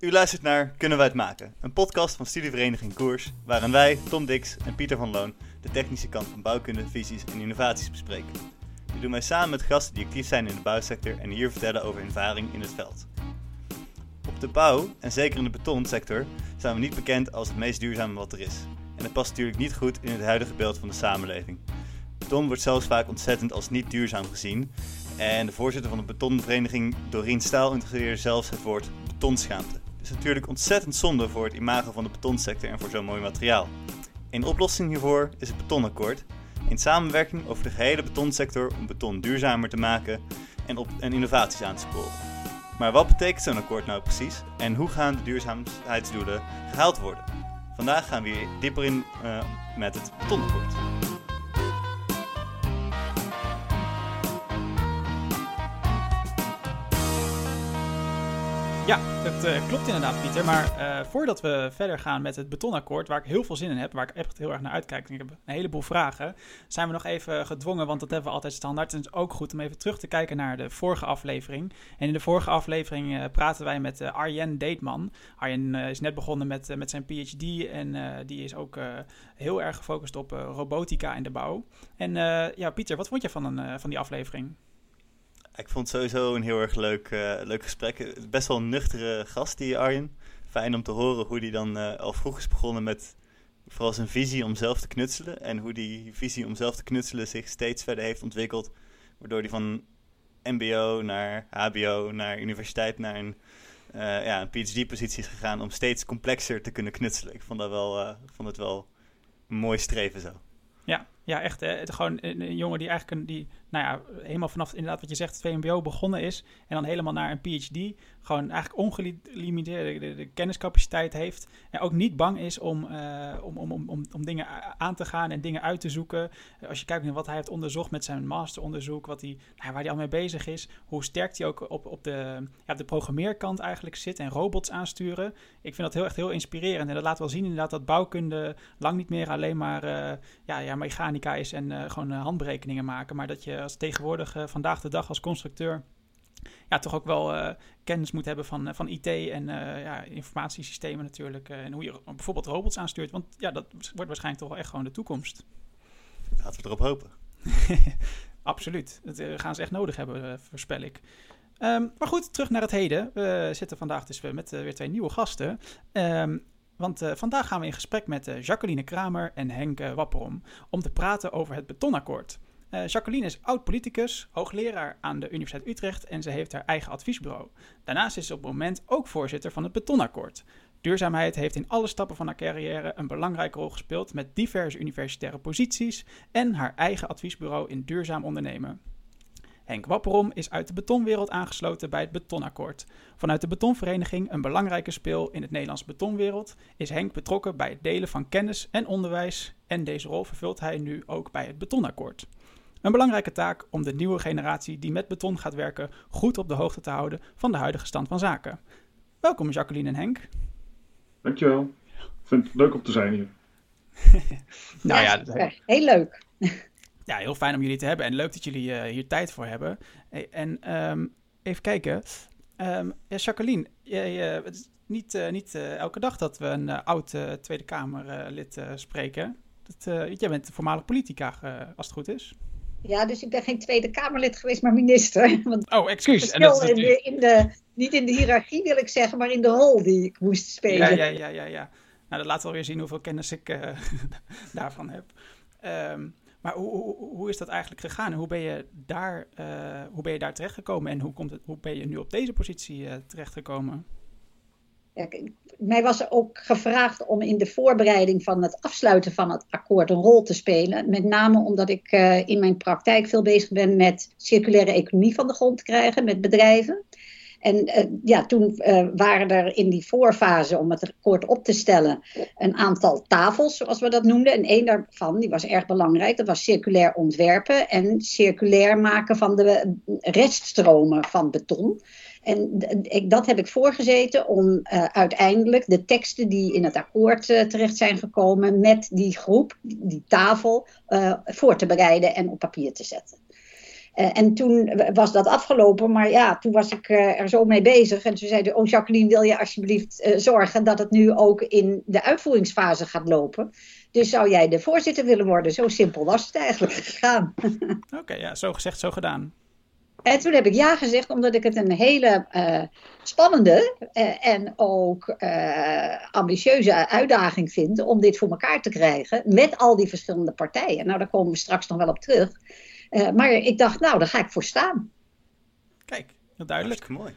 U luistert naar Kunnen wij het maken? Een podcast van Studievereniging Koers, waarin wij, Tom Dix en Pieter van Loon, de technische kant van bouwkunde, visies en innovaties bespreken. Dit doen wij samen met gasten die actief zijn in de bouwsector en hier vertellen over ervaring in het veld. Op de bouw, en zeker in de betonsector, zijn we niet bekend als het meest duurzame wat er is. En dat past natuurlijk niet goed in het huidige beeld van de samenleving. Beton wordt zelfs vaak ontzettend als niet duurzaam gezien. En de voorzitter van de betonvereniging, Doreen Staal, introduceerde zelfs het woord betonschaamte. Is natuurlijk ontzettend zonde voor het imago van de betonsector en voor zo'n mooi materiaal. Een oplossing hiervoor is het betonakkoord. In samenwerking over de gehele betonsector om beton duurzamer te maken en, op, en innovaties aan te sporen. Maar wat betekent zo'n akkoord nou precies en hoe gaan de duurzaamheidsdoelen gehaald worden? Vandaag gaan we hier dieper in uh, met het betonakkoord. Ja, dat uh, klopt inderdaad, Pieter. Maar uh, voordat we verder gaan met het betonakkoord, waar ik heel veel zin in heb, waar ik echt heel erg naar uitkijk, en ik heb een heleboel vragen, zijn we nog even gedwongen, want dat hebben we altijd standaard. En het is ook goed om even terug te kijken naar de vorige aflevering. En in de vorige aflevering uh, praten wij met Arjen Deetman. Arjen is net begonnen met, met zijn PhD en die is ook heel erg gefocust op robotica in de bouw. En ja, Pieter, wat vond je van, een, van die aflevering? Ik vond het sowieso een heel erg leuk, uh, leuk gesprek. Best wel een nuchtere gast, die Arjen. Fijn om te horen hoe hij dan uh, al vroeg is begonnen met vooral zijn visie om zelf te knutselen. En hoe die visie om zelf te knutselen zich steeds verder heeft ontwikkeld. Waardoor hij van MBO naar HBO, naar universiteit, naar een, uh, ja, een PhD-positie is gegaan om steeds complexer te kunnen knutselen. Ik vond, dat wel, vond het wel een mooi streven zo. Ja, ja echt. Hè. Het, gewoon een, jongen die eigenlijk een, die nou ja, helemaal vanaf inderdaad wat je zegt, VMBO begonnen is en dan helemaal naar een PhD, gewoon eigenlijk ongelimiteerde de, kenniscapaciteit heeft en ook niet bang is om, uh, om, om, om, om dingen aan te gaan en dingen uit te zoeken. Als je kijkt naar wat hij heeft onderzocht met zijn masteronderzoek, wat hij, nou, waar hij al mee bezig is, hoe sterk hij ook op, op, de, ja, de programmeerkant eigenlijk zit en robots aansturen. Ik vind dat heel echt heel inspirerend en dat laat wel zien inderdaad dat bouwkunde lang niet meer alleen maar uh, ja, ja, mechanica is en uh, gewoon handberekeningen maken, maar dat je als tegenwoordig uh, vandaag de dag als constructeur ja, toch ook wel uh, kennis moet hebben van, van IT en ja, informatiesystemen natuurlijk. en hoe je bijvoorbeeld robots aanstuurt. Want ja, dat wordt waarschijnlijk toch wel echt gewoon de toekomst. Laten we erop hopen. Absoluut. Dat gaan ze echt nodig hebben, voorspel ik. Um, maar goed, terug naar het heden. We zitten vandaag dus met weer twee nieuwe gasten. Um, want uh, vandaag gaan we in gesprek met uh, Jacqueline Kramer en Henk uh, Wapperom om te praten over het betonakkoord. Jacqueline is oud-politicus, hoogleraar aan de Universiteit Utrecht en ze heeft haar eigen adviesbureau. Daarnaast is ze op het moment ook voorzitter van het Betonakkoord. Duurzaamheid heeft in alle stappen van haar carrière een belangrijke rol gespeeld met diverse universitaire posities en haar eigen adviesbureau in duurzaam ondernemen. Henk Wapperom is uit de betonwereld aangesloten bij het Betonakkoord. Vanuit de betonvereniging, een belangrijke speel in het Nederlands betonwereld, is Henk betrokken bij het delen van kennis en onderwijs en deze rol vervult hij nu ook bij het Betonakkoord. Een belangrijke taak om de nieuwe generatie die met beton gaat werken goed op de hoogte te houden van de huidige stand van zaken. Welkom Jacqueline en Henk. Dankjewel. Ik vind het leuk om te zijn hier. nou ja, ja heel leuk. Ja, heel fijn om jullie te hebben en leuk dat jullie uh, hier tijd voor hebben. En um, even kijken. Um, ja, Jacqueline, jij, uh, het is niet, uh, niet elke dag dat we een oud Tweede Kamerlid spreken. Dat, jij bent voormalig politica, als het goed is. Ja, dus ik ben geen Tweede Kamerlid geweest, maar minister. Want oh, excuus. En dat is in de, in de, niet in de hiërarchie wil ik zeggen, maar in de rol die ik moest spelen. Ja, ja, ja, ja. ja. Nou, dat laat wel weer zien hoeveel kennis ik daarvan heb. Um, maar hoe, is dat eigenlijk gegaan? Hoe ben je daar, uh, hoe ben je daar terechtgekomen? En hoe, komt het, hoe ben je nu op deze positie uh, terechtgekomen? Ja, mij was ook gevraagd om in de voorbereiding van het afsluiten van het akkoord een rol te spelen. Met name omdat ik uh, in mijn praktijk veel bezig ben met circulaire economie van de grond krijgen, met bedrijven. En uh, ja, toen uh, waren er in die voorfase om het akkoord op te stellen een aantal tafels, zoals we dat noemden. En één daarvan, die was erg belangrijk, dat was circulair ontwerpen en circulair maken van de reststromen van beton. En dat heb ik voorgezeten om uiteindelijk de teksten die in het akkoord terecht zijn gekomen met die groep, die tafel, voor te bereiden en op papier te zetten. Eh, en toen was dat afgelopen, maar ja, toen was ik eh, er zo mee bezig. En toen zeiden, oh Jacqueline, wil je alsjeblieft eh, zorgen dat het nu ook in de uitvoeringsfase gaat lopen? Dus zou jij de voorzitter willen worden? Zo simpel was het eigenlijk gegaan. Oké, ja, zo gezegd, zo gedaan. En toen heb ik ja gezegd, omdat ik het een hele uh, spannende uh, en ook uh, ambitieuze uitdaging vind om dit voor elkaar te krijgen met al die verschillende partijen. Nou, daar komen we straks nog wel op terug. Maar ik dacht, nou, daar ga ik voor staan. Kijk, duidelijk. Hartstikke mooi.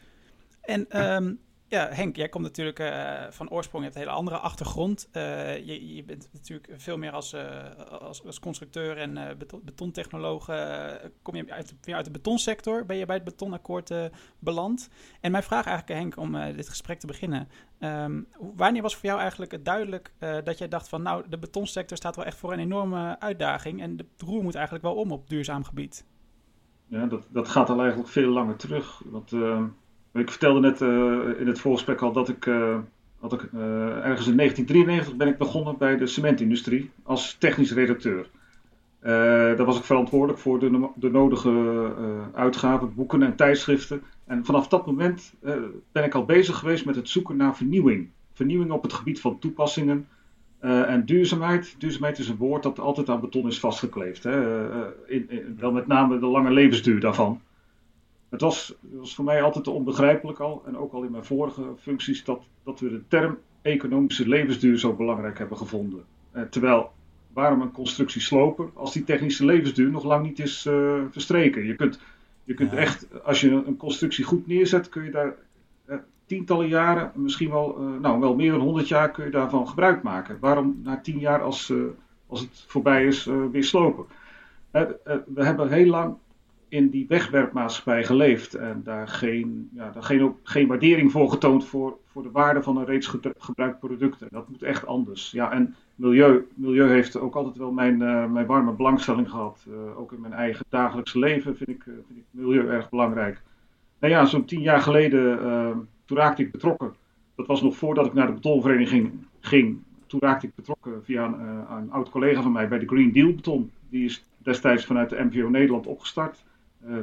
En um, ja, Henk, jij komt natuurlijk uh, van oorsprong, je hebt een hele andere achtergrond. Uh, je, je, bent natuurlijk veel meer als, uh, als, als, constructeur en beton, betontechnoloog. kom je uit, weer uit de betonsector, ben je bij het betonakkoord beland. En mijn vraag eigenlijk, Henk, om dit gesprek te beginnen. Um, wanneer was voor jou eigenlijk het duidelijk dat jij dacht van... nou, de betonsector staat wel echt voor een enorme uitdaging... en de roer moet eigenlijk wel om op duurzaam gebied? Ja, dat, dat gaat al eigenlijk veel langer terug. Want ehm, ik vertelde net uh, in het voorgesprek al dat ik, had ik uh, ergens in 1993 ben ik begonnen bij de cementindustrie als technisch redacteur. daar was ik verantwoordelijk voor de, de nodige uitgaven, boeken en tijdschriften. En vanaf dat moment ben ik al bezig geweest met het zoeken naar vernieuwing. Vernieuwing op het gebied van toepassingen en duurzaamheid. Duurzaamheid is een woord dat altijd aan beton is vastgekleefd. Hè? In, wel met name de lange levensduur daarvan. Het was, was, voor mij altijd onbegrijpelijk al, en ook al in mijn vorige functies, dat, dat we de term economische levensduur zo belangrijk hebben gevonden. Eh, terwijl, waarom een constructie slopen als die technische levensduur nog lang niet is uh, verstreken? Je kunt, je kunt ja. echt, als je een constructie goed neerzet, kun je daar eh, tientallen jaren, misschien wel, uh, nou, wel meer dan honderd jaar, kun je daarvan gebruik maken. Waarom na tien jaar, als, als het voorbij is, weer slopen? we hebben heel lang in die wegwerpmaatschappij geleefd en daar geen, ja, daar geen, geen waardering voor getoond voor, voor de waarde van een reeds gebruikt product. Dat moet echt anders. Ja, en milieu, milieu heeft ook altijd wel mijn, uh, mijn warme belangstelling gehad. Uh, ook in mijn eigen dagelijkse leven vind ik, uh, vind ik milieu erg belangrijk. Nou ja, zo'n tien jaar geleden, toen raakte ik betrokken. Dat was nog voordat ik naar de betonvereniging ging. Toen raakte ik betrokken via een, een oud collega van mij bij de Green Deal Beton. Die is destijds vanuit de MVO Nederland opgestart.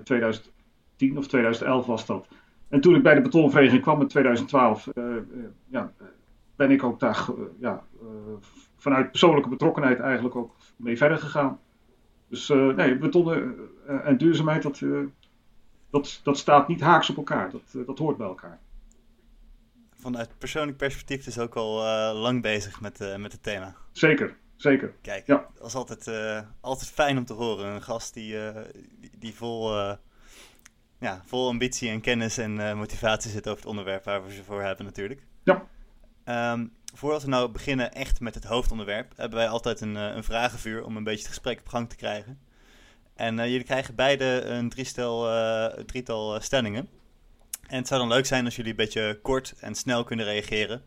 2010 eh, of 2011 was dat. En toen ik bij de betonvereniging kwam in 2012, uh, uh, ja, ben ik ook daar ja, vanuit persoonlijke betrokkenheid eigenlijk ook mee verder gegaan. Dus nee, beton en duurzaamheid, dat, dat, dat staat niet haaks op elkaar. Dat, dat hoort bij elkaar. Vanuit persoonlijk perspectief is ook al lang bezig met, met het thema. Zeker, zeker. Kijk, ja. dat is altijd, uh, altijd fijn om te horen. Een gast die, die, vol, uh, ja, vol ambitie en kennis en motivatie zit over het onderwerp waar we ze voor hebben natuurlijk. Ja. Um, voordat we nou beginnen echt met het hoofdonderwerp, hebben wij altijd een, een vragenvuur om een beetje het gesprek op gang te krijgen. En jullie krijgen beide een driestel, drietal stellingen. En het zou dan leuk zijn als jullie een beetje kort en snel kunnen reageren.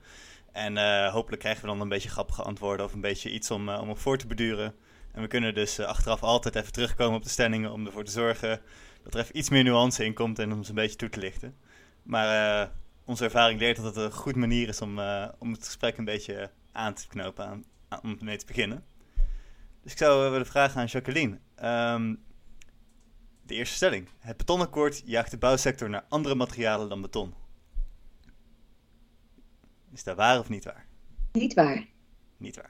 En uh, hopelijk krijgen we dan een beetje grappige antwoorden of een beetje iets om, uh, om op voor te beduren. En we kunnen dus uh, achteraf altijd even terugkomen op de stellingen om ervoor te zorgen dat er even iets meer nuance in komt en om ze een beetje toe te lichten. Maar onze ervaring leert dat het een goed manier is om, om het gesprek een beetje aan te knopen, aan, aan, om mee te beginnen. Dus ik zou willen vragen aan Jacqueline. Um, de eerste stelling. Het betonakkoord jaagt de bouwsector naar andere materialen dan beton. Is dat waar of niet waar? Niet waar. Niet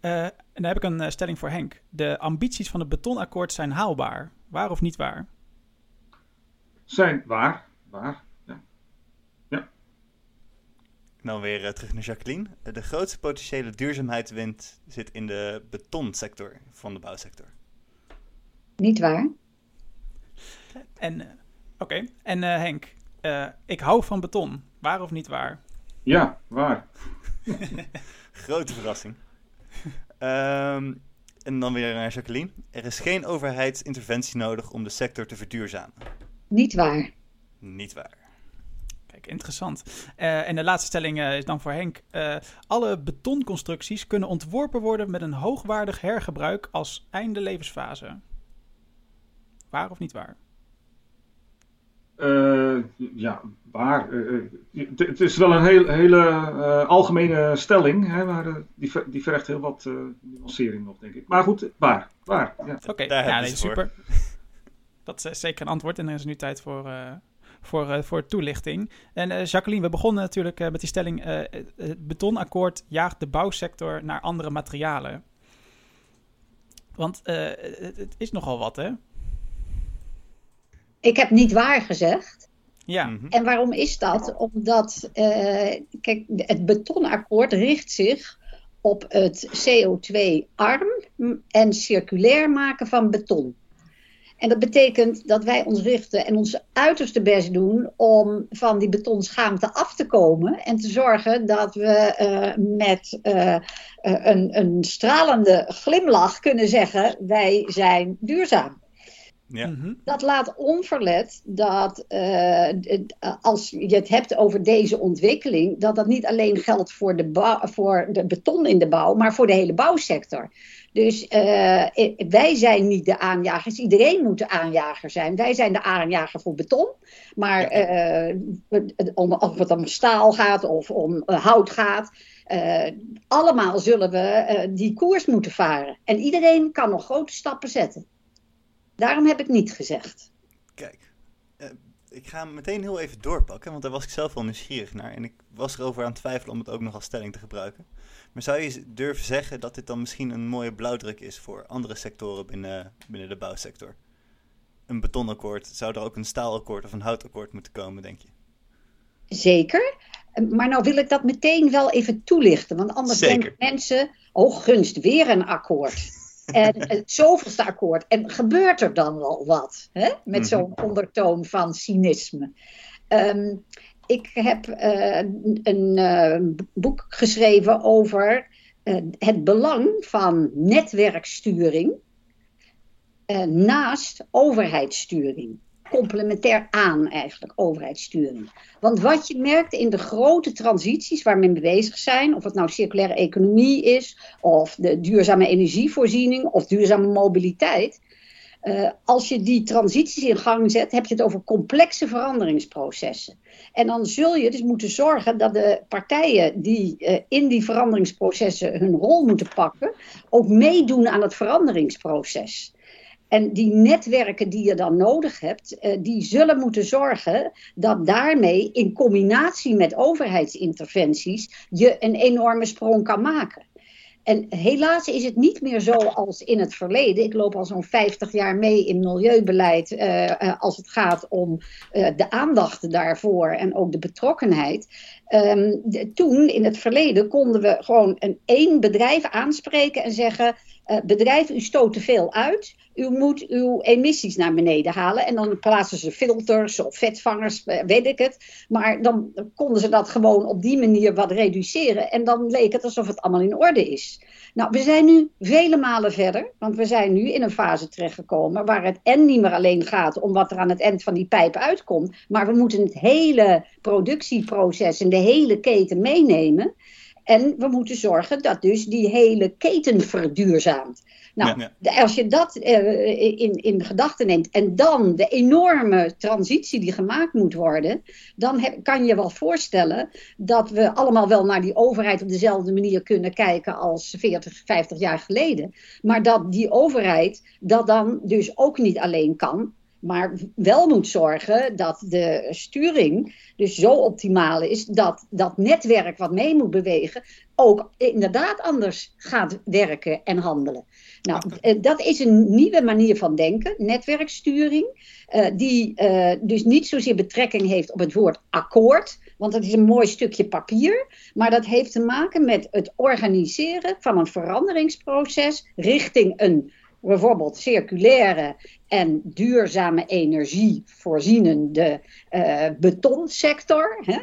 waar. En dan heb ik een uh, stelling voor Henk. De ambities van het betonakkoord zijn haalbaar. Waar of niet waar? Zijn waar. Waar. Ja. ja. Dan weer uh, terug naar Jacqueline. De grootste potentiële duurzaamheidswind zit in de betonsector van de bouwsector. Niet waar. En, oké. Okay. En Henk, ik hou van beton. Waar of niet waar? Ja, waar. Grote verrassing. Um, en dan weer naar Jacqueline. Er is geen overheidsinterventie nodig om de sector te verduurzamen. Niet waar. Niet waar. Kijk, interessant. Uh, en de laatste stelling uh, is dan voor Henk. Uh, alle betonconstructies kunnen ontworpen worden met een hoogwaardig hergebruik als einde levensfase. Waar of niet waar? Uh, ja, waar. Uh, het is wel een heel, hele uh, algemene stelling, hè, maar die, die vergt heel wat nuancering nog, denk ik. Maar goed, waar. waar ja. Oké, okay. ja, nee, super. dat is zeker een antwoord. En er is nu tijd voor, uh, voor, uh, voor toelichting. En uh, Jacqueline, we begonnen natuurlijk met die stelling... het betonakkoord jaagt de bouwsector naar andere materialen. Want het, het, is nogal wat, hè? Ik heb niet waar gezegd. Ja. Mhm. En waarom is dat? Omdat, kijk, het betonakkoord richt zich op het CO2-arm en circulair maken van beton. En dat betekent dat wij ons richten en ons uiterste best doen om van die betonschaamte af te komen en te zorgen dat we uh, met uh, een, een stralende glimlach kunnen zeggen: wij zijn duurzaam. Ja. Mhm. Dat laat onverlet dat uh, als je het hebt over deze ontwikkeling, dat dat niet alleen geldt voor de, voor de beton in de bouw, maar voor de hele bouwsector. Dus uh, wij zijn niet de aanjagers. Iedereen moet de aanjager zijn. Wij zijn de aanjager voor beton. Maar uh, om, of het om staal gaat of om hout gaat. allemaal zullen we die koers moeten varen. En iedereen kan nog grote stappen zetten. Daarom heb ik niet gezegd. Kijk, uh, ik ga hem meteen heel even doorpakken, want daar was ik zelf wel nieuwsgierig naar. En ik was erover aan het twijfelen om het ook nog als stelling te gebruiken. Maar zou je durven zeggen dat dit dan misschien een mooie blauwdruk is voor andere sectoren binnen, binnen de bouwsector? Een betonakkoord, zou er ook een staalakkoord of een houtakkoord moeten komen, denk je? Zeker. Maar nou wil ik dat meteen wel even toelichten. Want anders Zeker. denken mensen, oh gunst, weer een akkoord. En het zoveelste akkoord. En gebeurt er dan wel wat? Hè? Met zo'n ondertoon van cynisme. Um, ik heb uh, een uh, boek geschreven over uh, het belang van netwerksturing naast overheidssturing. Complementair aan eigenlijk, overheidssturing. Want wat je merkt in de grote transities waar mee bezig zijn, of het nou circulaire economie is, of de duurzame energievoorziening, of duurzame mobiliteit. Uh, als je die transities in gang zet, heb je het over complexe veranderingsprocessen. En dan zul je dus moeten zorgen dat de partijen die uh, in die veranderingsprocessen hun rol moeten pakken, ook meedoen aan het veranderingsproces. En die netwerken die je dan nodig hebt, uh, die zullen moeten zorgen dat daarmee in combinatie met overheidsinterventies je een enorme sprong kan maken. En helaas is het niet meer zo als in het verleden. Ik loop al zo'n 50 jaar mee in milieubeleid uh, uh, als het gaat om de aandacht daarvoor en ook de betrokkenheid. De, toen, in het verleden, konden we gewoon een één bedrijf aanspreken en zeggen: bedrijf, u stoot te veel uit. U moet uw emissies naar beneden halen. En dan plaatsen ze filters of vetvangers, weet ik het. Maar dan konden ze dat gewoon op die manier wat reduceren. En dan leek het alsof het allemaal in orde is. Nou, we zijn nu vele malen verder. Want we zijn nu in een fase terechtgekomen waar het en niet meer alleen gaat om wat er aan het eind van die pijp uitkomt. Maar we moeten het hele productieproces en de hele keten meenemen. En we moeten zorgen dat dus die hele keten verduurzaamt. Nou, ja, als je dat uh, in, in gedachten neemt en dan de enorme transitie die gemaakt moet worden, dan heb, kan je wel voorstellen dat we allemaal wel naar die overheid op dezelfde manier kunnen kijken als 40, 50 jaar geleden. Maar dat die overheid dat dan dus ook niet alleen kan, maar wel moet zorgen dat de sturing dus zo optimaal is dat dat netwerk wat mee moet bewegen ook inderdaad anders gaat werken en handelen. Nou, dat is een nieuwe manier van denken, netwerksturing, uh, die uh, dus niet zozeer betrekking heeft op het woord akkoord, want dat is een mooi stukje papier, maar dat heeft te maken met het organiseren van een veranderingsproces richting een bijvoorbeeld circulaire en duurzame energie voorzienende uh, betonsector. Hè?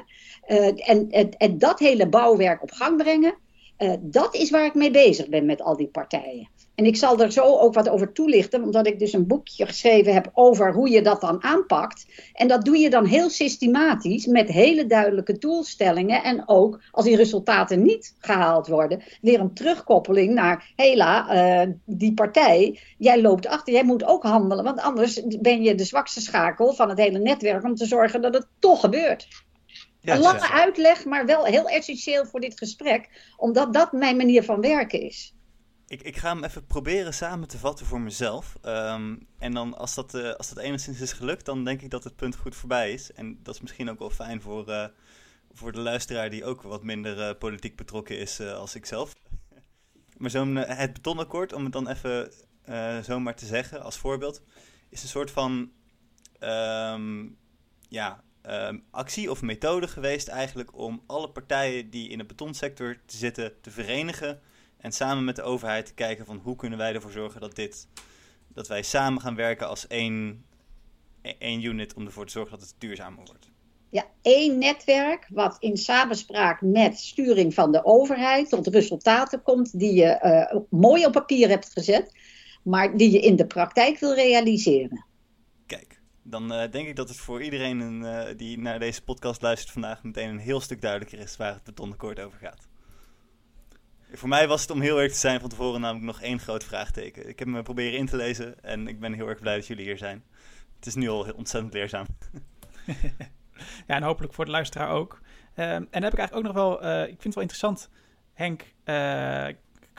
Uh, en, en, en, dat hele bouwwerk op gang brengen, uh, dat is waar ik mee bezig ben met al die partijen. En ik zal er zo ook wat over toelichten, omdat ik dus een boekje geschreven heb over hoe je dat dan aanpakt. En dat doe je dan heel systematisch met hele duidelijke doelstellingen. En ook als die resultaten niet gehaald worden, weer een terugkoppeling naar: hela, uh, die partij, jij loopt achter, jij moet ook handelen. Want anders ben je de zwakste schakel van het hele netwerk om te zorgen dat het toch gebeurt. Ja, een lange uitleg, maar wel heel essentieel voor dit gesprek, omdat dat mijn manier van werken is. Ik, ik ga hem even proberen samen te vatten voor mezelf. Ehm, en dan als dat, uh, als dat enigszins is gelukt, dan denk ik dat het punt goed voorbij is. En dat is misschien ook wel fijn voor, uh, voor de luisteraar die ook wat minder uh, politiek betrokken is als ik zelf. maar zo'n het betonakkoord, om het dan even zomaar te zeggen als voorbeeld, is een soort van um, ja, um, actie of methode geweest eigenlijk om alle partijen die in de betonsector zitten te verenigen en samen met de overheid te kijken van hoe kunnen wij ervoor zorgen dat dit dat wij samen gaan werken als één, één unit om ervoor te zorgen dat het duurzamer wordt. Ja, één netwerk wat in samenspraak met sturing van de overheid tot resultaten komt die je uh, mooi op papier hebt gezet, maar die je in de praktijk wil realiseren. Kijk, dan uh, denk ik dat het voor iedereen een, uh, die naar deze podcast luistert vandaag meteen een heel stuk duidelijker is waar het betonakkoord over gaat. Voor mij was het om heel erg te zijn van tevoren namelijk nog één groot vraagteken. Ik heb me proberen in te lezen en ik ben heel erg blij dat jullie hier zijn. Het is nu al ontzettend leerzaam. ja, en hopelijk voor de luisteraar ook. Um, en dan heb ik eigenlijk ook nog wel, uh, ik vind het wel interessant, Henk. Uh,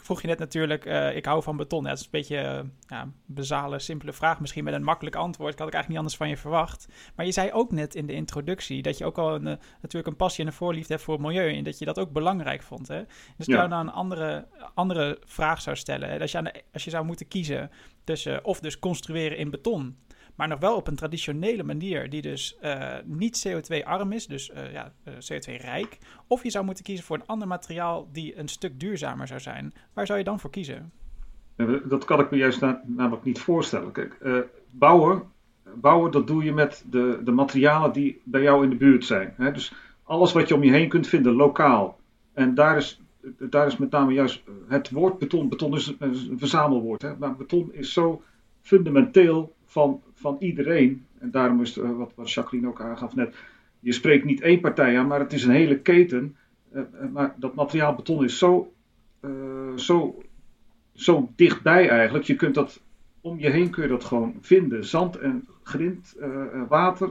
vroeg je net natuurlijk, uh, ik hou van beton. Ja, dat is een beetje uh, ja, een bezale, simpele vraag. Misschien met een makkelijk antwoord. Ik had ik eigenlijk niet anders van je verwacht. Maar je zei ook net in de introductie dat je ook al een, uh, natuurlijk een passie en een voorliefde hebt voor het milieu. En dat je dat ook belangrijk vond. Hè? Dus ja. ik jou nou een andere, andere vraag zou stellen. Hè? Als, je aan de, als je zou moeten kiezen tussen of dus construeren in beton maar nog wel op een traditionele manier die dus uh, niet CO2-arm is, dus uh, ja, uh, CO2-rijk. Of je zou moeten kiezen voor een ander materiaal die een stuk duurzamer zou zijn. Waar zou je dan voor kiezen? Dat kan ik me juist na, namelijk niet voorstellen. Kijk, bouwen, bouwen, dat doe je met de, de materialen die bij jou in de buurt zijn. Hè? Dus alles wat je om je heen kunt vinden, lokaal. En daar is, daar is met name juist het woord beton. Beton is een verzamelwoord. Hè? Maar beton is zo fundamenteel van, van iedereen. En daarom is het, uh, wat, wat Jacqueline ook aangaf net. Je spreekt niet één partij aan, maar het is een hele keten. Uh, maar dat materiaal beton is zo, zo, zo dichtbij eigenlijk. Je kunt dat om je heen kun je dat gewoon vinden. Zand en grind, water.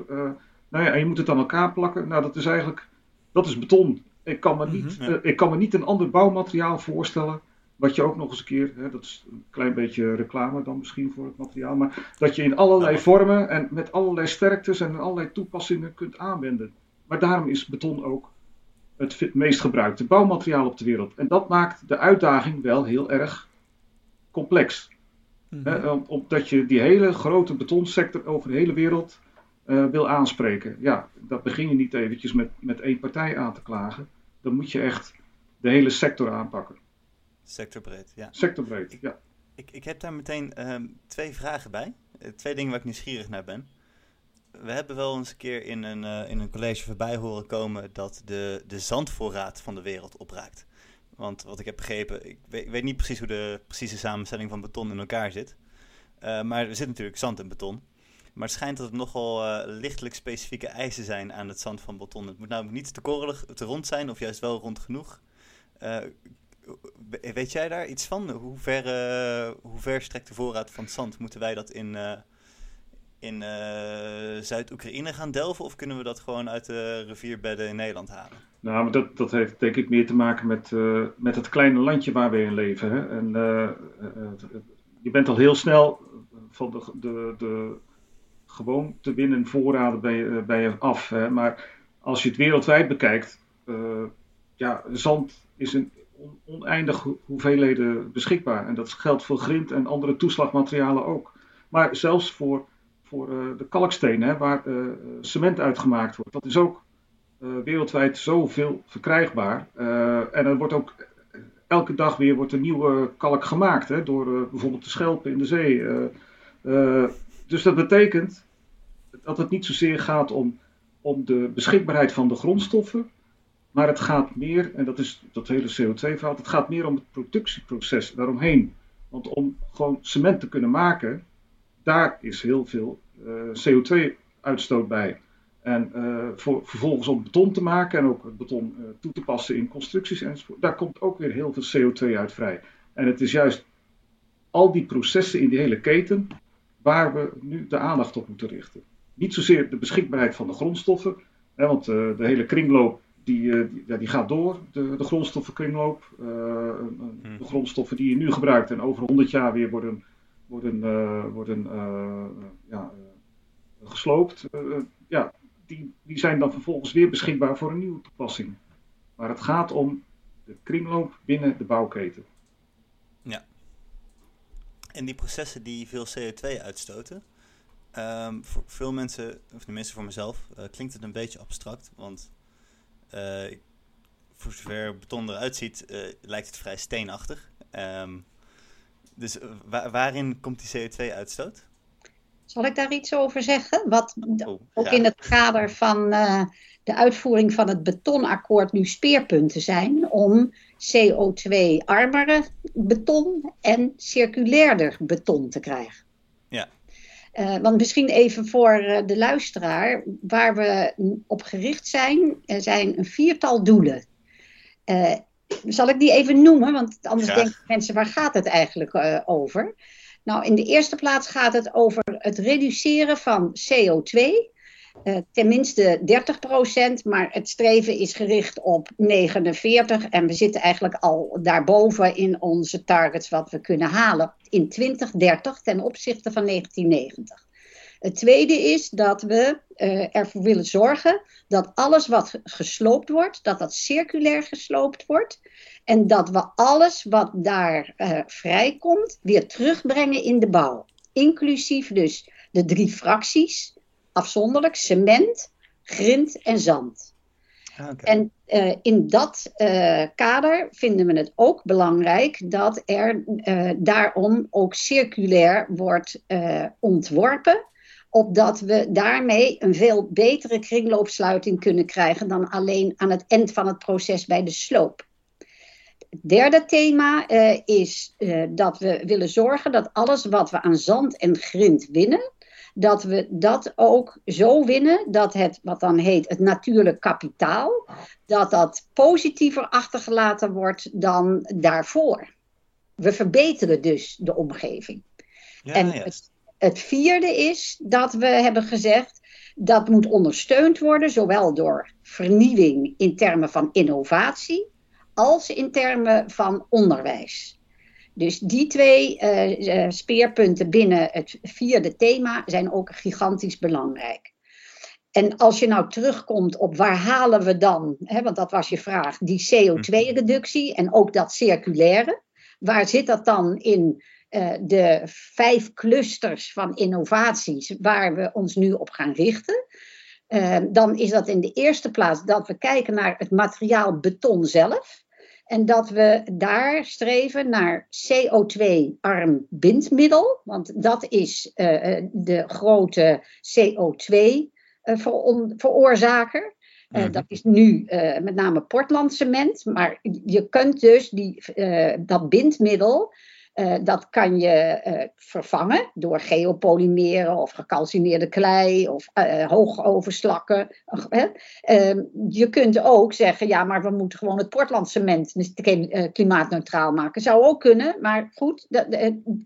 nou ja, en je moet het aan elkaar plakken. Nou, dat is eigenlijk, dat is beton. Ik kan me, niet, mm -hmm, ja. ik kan me niet een ander bouwmateriaal voorstellen wat je ook nog eens een keer, hè, dat is een klein beetje reclame dan misschien voor het materiaal, maar dat je in allerlei vormen en met allerlei sterktes en allerlei toepassingen kunt aanwenden. Maar daarom is beton ook het meest gebruikte bouwmateriaal op de wereld. En dat maakt de uitdaging wel heel erg complex. Mm-hmm. Hè, omdat je die hele grote betonsector over de hele wereld uh, wil aanspreken. Ja, dat begin je niet eventjes met, met één partij aan te klagen. Dan moet je echt de hele sector aanpakken. Sectorbreed, ja. Sectorbreed, ja. Ik, ik heb daar meteen um, twee vragen bij. Uh, twee dingen waar ik nieuwsgierig naar ben. We hebben wel eens een keer in een, uh, in een college voorbij horen komen dat de, de zandvoorraad van de wereld opraakt. Want wat ik heb begrepen, ik weet, ik weet niet precies hoe de precieze samenstelling van beton in elkaar zit. Uh, maar er zit natuurlijk zand in beton. Maar het schijnt dat het nogal lichtelijk specifieke eisen zijn aan het zand van beton. Het moet namelijk niet te korrelig, te rond zijn of juist wel rond genoeg. Weet jij daar iets van? Hoe ver, uh, hoe ver strekt de voorraad van zand? Moeten wij dat in, uh, in uh, Zuid-Oekraïne gaan delven of kunnen we dat gewoon uit de rivierbedden in Nederland halen? Nou, maar dat, dat heeft denk ik meer te maken met, met het kleine landje waar we in leven. Hè? En je bent al heel snel van de, de, de gewoon te winnen voorraden bij, bij je af. Hè? Maar als je het wereldwijd bekijkt, ja, zand is een oneindig hoeveelheden beschikbaar. En dat geldt voor grind en andere toeslagmaterialen ook. Maar zelfs voor, voor uh, de kalkstenen, waar uh, cement uitgemaakt wordt, dat is ook uh, wereldwijd zoveel verkrijgbaar. en er wordt ook elke dag weer wordt er nieuwe kalk gemaakt, hè, door bijvoorbeeld de schelpen in de zee. dus dat betekent dat het niet zozeer gaat om, om de beschikbaarheid van de grondstoffen, maar het gaat meer, en dat is dat hele CO2-verhaal, het gaat meer om het productieproces daaromheen. Want om gewoon cement te kunnen maken, daar is heel veel uh, CO2-uitstoot bij. En uh, voor, vervolgens om beton te maken en ook het beton uh, toe te passen in constructies enzovoort, daar komt ook weer heel veel CO2 uit vrij. En het is juist al die processen in die hele keten waar we nu de aandacht op moeten richten. Niet zozeer de beschikbaarheid van de grondstoffen, hè, want de hele kringloop die, die, ja, die gaat door, de, de grondstoffenkringloop. de grondstoffen die je nu gebruikt en over 100 jaar weer worden, worden, worden ja, gesloopt. ja, die, die zijn dan vervolgens weer beschikbaar voor een nieuwe toepassing. Maar het gaat om de kringloop binnen de bouwketen. Ja. En die processen die veel CO2 uitstoten, um, voor veel mensen, of tenminste voor mezelf, klinkt het een beetje abstract. Want uh, voor zover beton eruit ziet, uh, lijkt het vrij steenachtig. Um, dus wa waarin komt die CO2-uitstoot? Zal ik daar iets over zeggen? Wat oh, ook in het kader van uh, de uitvoering van het betonakkoord nu speerpunten zijn om CO2-armere beton en circulairder beton te krijgen. Ja. Uh, want misschien even voor uh, de luisteraar, waar we op gericht zijn, er zijn een viertal doelen. zal ik die even noemen? Want anders denken mensen, waar gaat het eigenlijk over? Nou, in de eerste plaats gaat het over het reduceren van CO2. Uh, tenminste 30% maar het streven is gericht op 49 en we zitten eigenlijk al daarboven in onze targets wat we kunnen halen in 2030 ten opzichte van 1990. Het tweede is dat we uh, ervoor willen zorgen dat alles wat gesloopt wordt, dat dat circulair gesloopt wordt. En dat we alles wat daar uh, vrijkomt weer terugbrengen in de bouw. Inclusief dus de drie fracties, afzonderlijk, cement, grind en zand. Ah, okay. En uh, in dat uh, kader vinden we het ook belangrijk dat er uh, daarom ook circulair wordt ontworpen opdat we daarmee een veel betere kringloopsluiting kunnen krijgen dan alleen aan het eind van het proces bij de sloop. Het derde thema is dat we willen zorgen dat alles wat we aan zand en grind winnen, dat we dat ook zo winnen dat het, wat dan heet het natuurlijk kapitaal, dat dat positiever achtergelaten wordt dan daarvoor. We verbeteren dus de omgeving. Ja, en het, het vierde is dat we hebben gezegd dat moet ondersteund worden, zowel door vernieuwing in termen van innovatie, als in termen van onderwijs. Dus die twee uh, speerpunten binnen het vierde thema zijn ook gigantisch belangrijk. En als je nou terugkomt op waar halen we dan, hè, want dat was je vraag, die CO2-reductie en ook dat circulaire. Waar zit dat dan in uh, de vijf clusters van innovaties waar we ons nu op gaan richten. Dan is dat in de eerste plaats dat we kijken naar het materiaal beton zelf. En dat we daar streven naar CO2-arm bindmiddel. Want dat is uh, de grote CO2-veroorzaker. Uh, mm. Dat is nu uh, met name Portland cement. Maar je kunt dus die, dat bindmiddel uh, dat kan je uh, vervangen door geopolymeren of gecalcineerde klei of uh, hoogoverslakken. Ehm, je kunt ook zeggen, ja, maar we moeten gewoon het Portland cement klimaatneutraal maken. Zou ook kunnen, maar goed, dat,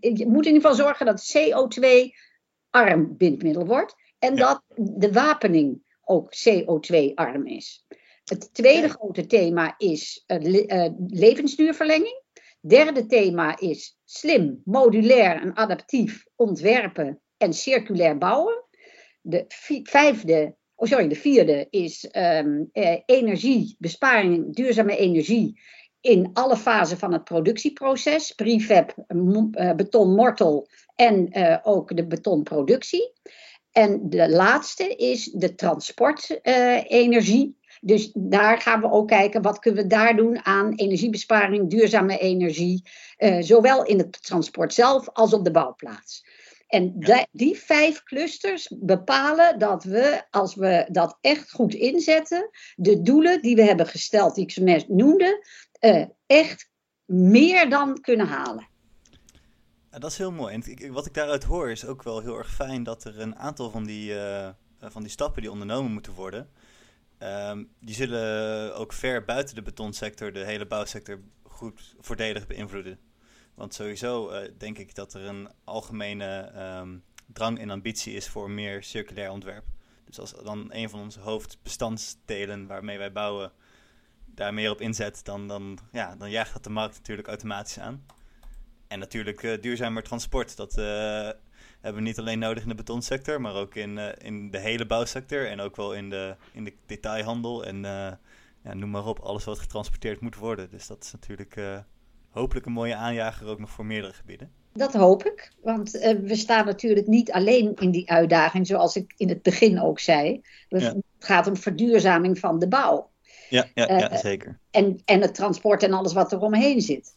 je moet in ieder geval zorgen dat CO2-arm bindmiddel wordt en ja. dat de wapening ook CO2-arm is. Het tweede grote thema is levensduurverlenging. Derde thema is slim, modulair en adaptief ontwerpen en circulair bouwen. De vijfde, oh sorry, de vierde is um, eh, energiebesparing, duurzame energie in alle fasen van het productieproces. Prefab, uh, beton, mortel en uh, ook de betonproductie. En de laatste is de transportenergie. Dus daar gaan we ook kijken wat kunnen we daar doen aan energiebesparing, duurzame energie, uh, zowel in het transport zelf als op de bouwplaats. En die vijf clusters bepalen dat we, als we dat echt goed inzetten, de doelen die we hebben gesteld, die ik zo net noemde, uh, echt meer dan kunnen halen. Ja, dat is heel mooi. En wat ik daaruit hoor is ook wel heel erg fijn dat er een aantal van die, uh, van die stappen die ondernomen moeten worden, Um, die zullen ook ver buiten de betonsector de hele bouwsector goed voordelig beïnvloeden. Want sowieso uh, denk ik dat er een algemene um, drang en ambitie is voor meer circulair ontwerp. Dus als dan een van onze hoofdbestandsdelen waarmee wij bouwen daar meer op inzet, dan, dan, ja, dan jaagt dat de markt natuurlijk automatisch aan. En natuurlijk uh, duurzamer transport. Dat uh, hebben we niet alleen nodig in de betonsector, maar ook in, uh, in de hele bouwsector. En ook wel in de, in de detailhandel. En ja, noem maar op, alles wat getransporteerd moet worden. Dus dat is natuurlijk hopelijk een mooie aanjager ook nog voor meerdere gebieden. Dat hoop ik, want we staan natuurlijk niet alleen in die uitdaging, zoals ik in het begin ook zei. Ja. Het gaat om verduurzaming van de bouw. Ja, ja, ja zeker. En, en het transport en alles wat er omheen zit.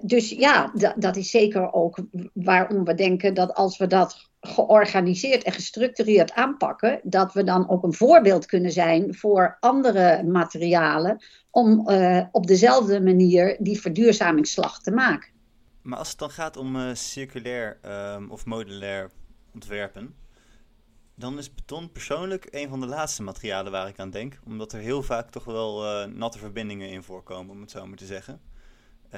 Dus ja, dat is zeker ook waarom we denken dat als we dat georganiseerd en gestructureerd aanpakken, dat we dan ook een voorbeeld kunnen zijn voor andere materialen om uh, op dezelfde manier die verduurzamingsslag te maken. Maar als het dan gaat om uh, circulair um, of modulair ontwerpen, dan is beton persoonlijk een van de laatste materialen waar ik aan denk, omdat er heel vaak toch wel natte verbindingen in voorkomen, om het zo maar te zeggen.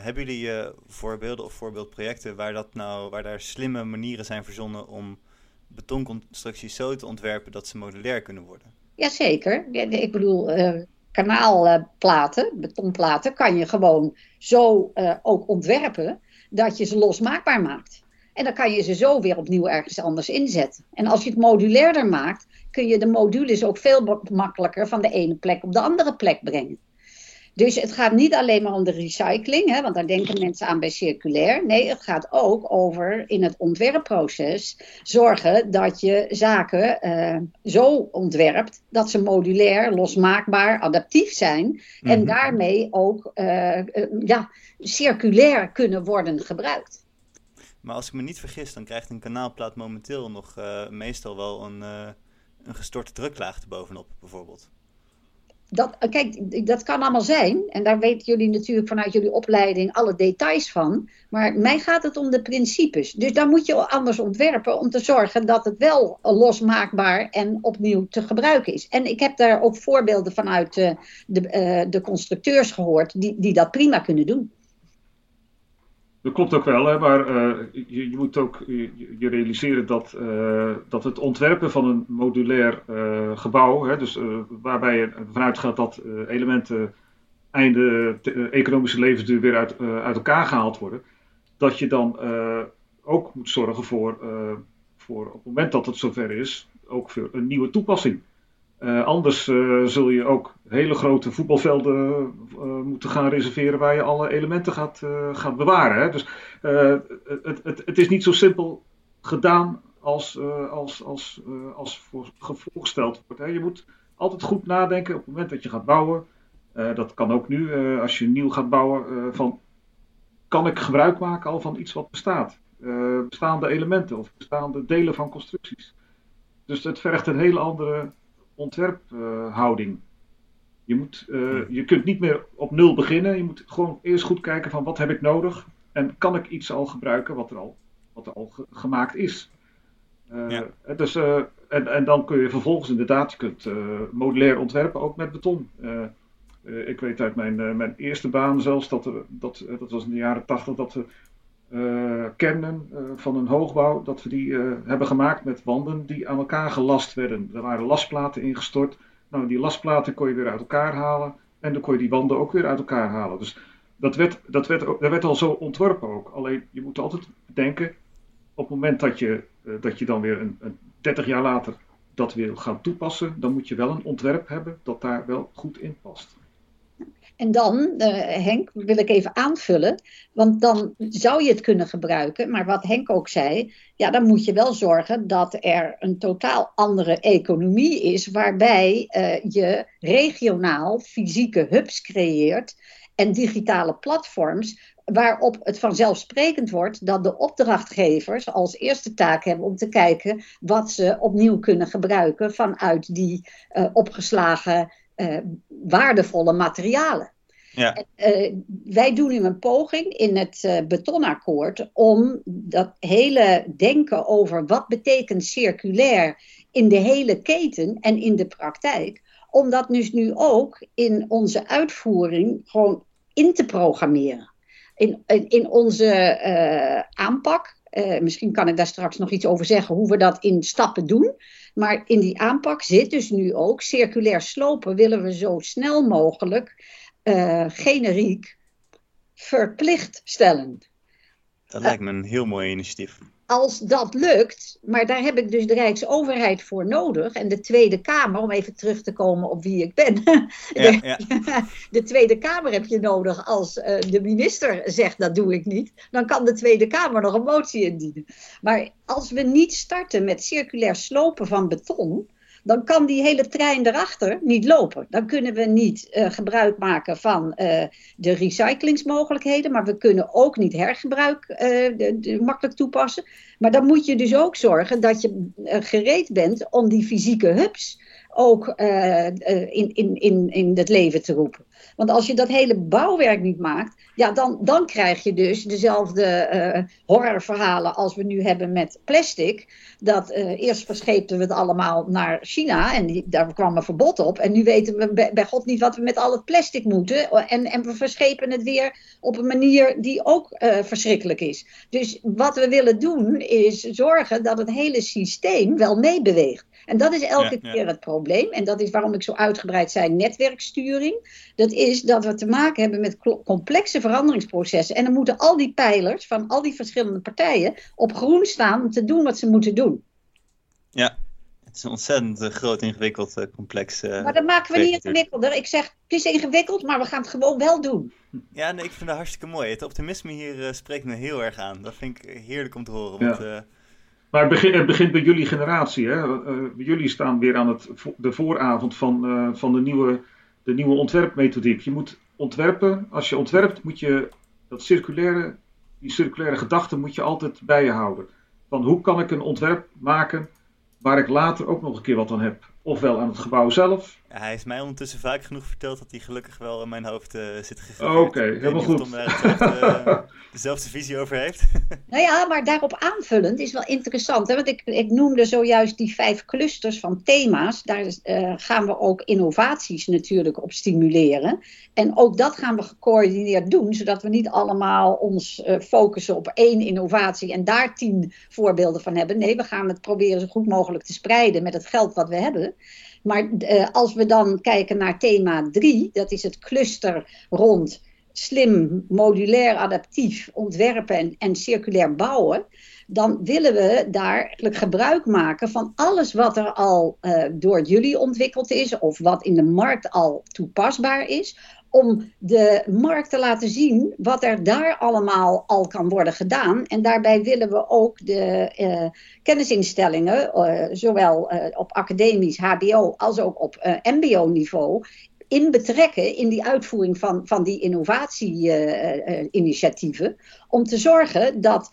Hebben jullie uh, voorbeelden of voorbeeldprojecten waar, dat nou, waar daar slimme manieren zijn verzonnen om betonconstructies zo te ontwerpen dat ze modulair kunnen worden? Jazeker. Ik bedoel, uh, kanaalplaten, betonplaten, kan je gewoon zo uh, ook ontwerpen dat je ze losmaakbaar maakt. En dan kan je ze zo weer opnieuw ergens anders inzetten. En als je het modulairder maakt, kun je de modules ook veel makkelijker van de ene plek op de andere plek brengen. Dus het gaat niet alleen maar om de recycling, hè, want daar denken mensen aan bij circulair. Nee, het gaat ook over in het ontwerpproces zorgen dat je zaken uh, zo ontwerpt dat ze modulair, losmaakbaar, adaptief zijn. Mm -hmm. En daarmee ook uh, uh, ja, circulair kunnen worden gebruikt. Maar als ik me niet vergis, dan krijgt een kanaalplaat momenteel nog meestal wel een, een gestorte druklaag erbovenop, bijvoorbeeld dat, kijk, dat kan allemaal zijn. En daar weten jullie natuurlijk vanuit jullie opleiding alle details van. Maar mij gaat het om de principes. Dus daar moet je anders ontwerpen om te zorgen dat het wel losmaakbaar en opnieuw te gebruiken is. En ik heb daar ook voorbeelden vanuit de, de, uh, de constructeurs gehoord die, die dat prima kunnen doen. Dat klopt ook wel, hè, maar uh, je, je, moet ook je, realiseren dat, uh, dat het ontwerpen van een modulair uh, gebouw, hè, dus, waarbij je vanuit gaat dat elementen einde economische levensduur weer uit, uit elkaar gehaald worden, dat je dan ook moet zorgen voor, voor op het moment dat het zover is, ook voor een nieuwe toepassing. Uh, anders uh, zul je ook hele grote voetbalvelden uh, moeten gaan reserveren waar je alle elementen gaat, gaat bewaren. Hè? Dus het, het, het, is niet zo simpel gedaan als, als, als, als voor, voorgesteld wordt. Hè? Je moet altijd goed nadenken op het moment dat je gaat bouwen. dat kan ook nu, als je nieuw gaat bouwen, van kan ik gebruik maken al van iets wat bestaat? bestaande elementen of bestaande delen van constructies. Dus het vergt een hele andere ontwerphouding. je, moet, uh, je kunt niet meer op nul beginnen. Je moet gewoon eerst goed kijken van wat heb ik nodig en kan ik iets al gebruiken wat er al, wat er al ge gemaakt is. Ja. dus, en, en dan kun je vervolgens inderdaad, je kunt modulair ontwerpen, ook met beton. ik weet uit mijn, mijn eerste baan zelfs, dat, dat, dat was in de jaren tachtig, dat we uh, kernen uh, van een hoogbouw, dat we die uh, hebben gemaakt met wanden die aan elkaar gelast werden. Er waren lasplaten ingestort. Nou, die lasplaten kon je weer uit elkaar halen en dan kon je die wanden ook weer uit elkaar halen. Dus dat werd, dat werd, werd al zo ontworpen ook. Alleen je moet altijd denken, op het moment dat je, dat je dan weer een, een 30 jaar later dat wil gaan toepassen, dan moet je wel een ontwerp hebben dat daar wel goed in past. En dan, uh, Henk, wil ik even aanvullen, want dan zou je het kunnen gebruiken. Maar wat Henk ook zei, ja, dan moet je wel zorgen dat er een totaal andere economie is, waarbij uh, je regionaal fysieke hubs creëert en digitale platforms waarop het vanzelfsprekend wordt dat de opdrachtgevers als eerste taak hebben om te kijken wat ze opnieuw kunnen gebruiken vanuit die uh, opgeslagen uh, waardevolle materialen. Ja. En, uh, wij doen nu een poging in het uh, betonakkoord om dat hele denken over wat betekent circulair in de hele keten en in de praktijk, om dat dus nu ook in onze uitvoering gewoon in te programmeren. In, in, in onze uh, aanpak, misschien kan ik daar straks nog iets over zeggen, hoe we dat in stappen doen. Maar in die aanpak zit dus nu ook circulair slopen willen we zo snel mogelijk uh, generiek verplicht stellen. Dat lijkt me een heel mooi initiatief als dat lukt, maar daar heb ik dus de Rijksoverheid voor nodig en de Tweede Kamer, om even terug te komen op wie ik ben. Ja, de, ja. de, Tweede Kamer heb je nodig als uh, de minister zegt dat doe ik niet, dan kan de Tweede Kamer nog een motie indienen. Maar als we niet starten met circulair slopen van beton, dan kan die hele trein erachter niet lopen. Dan kunnen we niet uh, gebruik maken van uh, de recyclingsmogelijkheden, maar we kunnen ook niet hergebruik uh, de, de, makkelijk toepassen. Maar dan moet je dus ook zorgen dat je gereed bent om die fysieke hubs ook in, in, in, in het leven te roepen. Want als je dat hele bouwwerk niet maakt, ja, dan, dan krijg je dus dezelfde uh, horrorverhalen als we nu hebben met plastic. Dat uh, eerst verscheepten we het allemaal naar China en daar kwam een verbod op. En nu weten we bij, God niet wat we met al het plastic moeten. En, en we verschepen het weer op een manier die ook uh, verschrikkelijk is. Dus wat we willen doen is zorgen dat het hele systeem wel meebeweegt. En dat is elke ja, ja. keer het probleem. En dat is waarom ik zo uitgebreid zei netwerksturing. Dat is dat we te maken hebben met complexe veranderingsprocessen. En dan moeten al die pijlers van al die verschillende partijen op groen staan om te doen wat ze moeten doen. Ja, het is een ontzettend uh, groot, ingewikkeld, uh, complex. Uh, maar dat maken we niet ingewikkelder. Ik zeg, het is ingewikkeld, maar we gaan het gewoon wel doen. Ja, nee, ik vind het hartstikke mooi. Het optimisme hier spreekt me heel erg aan. Dat vind ik heerlijk om te horen. Want, ja. Maar het begint, bij jullie generatie. Hè? Uh, jullie staan weer aan het, de vooravond van, uh, van de, nieuwe, de nieuwe ontwerpmethodiek. Je moet ontwerpen. Als je ontwerpt, moet je dat circulaire, die circulaire gedachte moet je altijd bij je houden. Van hoe kan ik een ontwerp maken waar ik later ook nog een keer wat aan heb. Ofwel aan het gebouw zelf. Hij heeft mij ondertussen vaak genoeg verteld dat hij gelukkig wel in mijn hoofd uh, zit gegeven. Oké, okay, helemaal goed. Tom daar uh, dezelfde visie over heeft. nou ja, maar daarop aanvullend is wel interessant. Hè? Want ik, ik noemde zojuist die vijf clusters van thema's. Daar uh, gaan we ook innovaties natuurlijk op stimuleren. En ook dat gaan we gecoördineerd doen, zodat we niet allemaal ons focussen op één innovatie en daar tien voorbeelden van hebben. Nee, we gaan het proberen zo goed mogelijk te spreiden met het geld wat we hebben. Maar uh, als we dan kijken naar thema 3, dat is het cluster rond slim, modulair, adaptief ontwerpen en, en circulair bouwen. Dan willen we daar gebruik maken van alles wat er al uh, door jullie ontwikkeld is, of wat in de markt al toepasbaar is, om de markt te laten zien wat er daar allemaal al kan worden gedaan. En daarbij willen we ook de uh, kennisinstellingen, uh, zowel uh, op academisch HBO als ook op MBO-niveau, in betrekken in die uitvoering van, van die innovatie-initiatieven. om te zorgen dat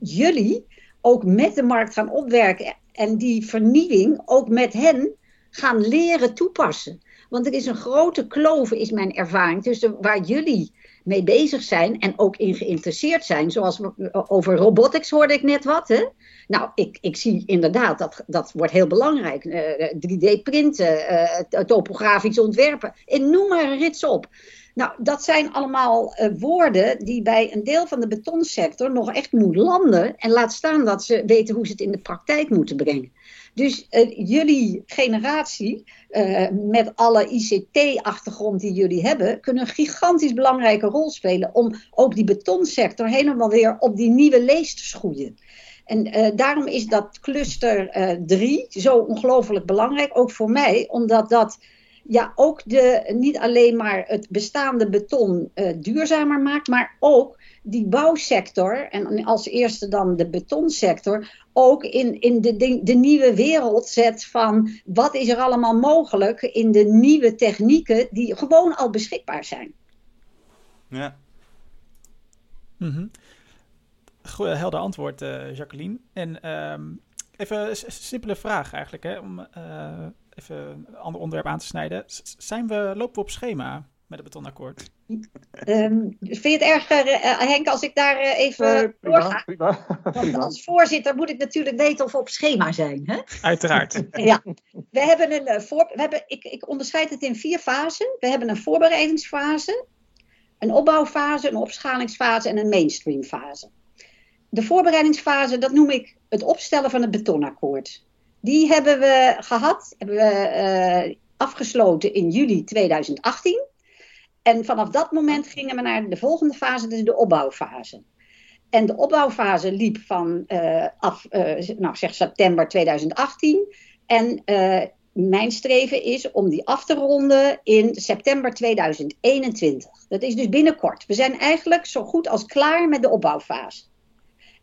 jullie ook met de markt gaan opwerken en die vernieuwing ook met hen gaan leren toepassen. Want er is een grote kloof, is mijn ervaring, tussen waar jullie mee bezig zijn en ook in geïnteresseerd zijn. Zoals over robotics hoorde ik net wat. Hè? Nou, ik, ik zie inderdaad, dat, dat wordt heel belangrijk. Uh, 3D-printen, uh, topografisch ontwerpen. En noem maar een rits op. Nou, dat zijn allemaal woorden die bij een deel van de betonsector nog echt moet landen. En laat staan dat ze weten hoe ze het in de praktijk moeten brengen. Dus uh, jullie generatie, uh, met alle ICT-achtergrond die jullie hebben, kunnen een gigantisch belangrijke rol spelen om ook die betonsector helemaal weer op die nieuwe lees te schoeien. En uh, daarom is dat cluster 3 zo ongelooflijk belangrijk, ook voor mij, omdat dat ja, ook de, niet alleen maar het bestaande beton duurzamer maakt, maar ook die bouwsector, en als eerste dan de betonsector, ook in, in de, de, de, nieuwe wereld zet van wat is er allemaal mogelijk in de nieuwe technieken die gewoon al beschikbaar zijn. Ja. Mm -hmm. helder antwoord, uh, Jacqueline. En um, even een simpele vraag eigenlijk, hè, om uh, even een ander onderwerp aan te snijden. Zijn we, lopen we op schema? Met het betonakkoord. Um, vind je het erg, uh, Henk, als ik daar uh, even uh, doorga? Prima, Want als voorzitter moet ik natuurlijk weten of we op schema zijn. Hè? Uiteraard. ja, we hebben een voor, we hebben, ik, ik onderscheid het in vier fasen. We hebben een voorbereidingsfase, een opbouwfase, een opschalingsfase en een mainstreamfase. De voorbereidingsfase, dat noem ik het opstellen van het betonakkoord. Die hebben we gehad, hebben we afgesloten in juli 2018. En vanaf dat moment gingen we naar de volgende fase, dus de opbouwfase. En de opbouwfase liep van uh, af, uh, nou zeg september 2018. En uh, mijn streven is om die af te ronden in september 2021. Dat is dus binnenkort. We zijn eigenlijk zo goed als klaar met de opbouwfase.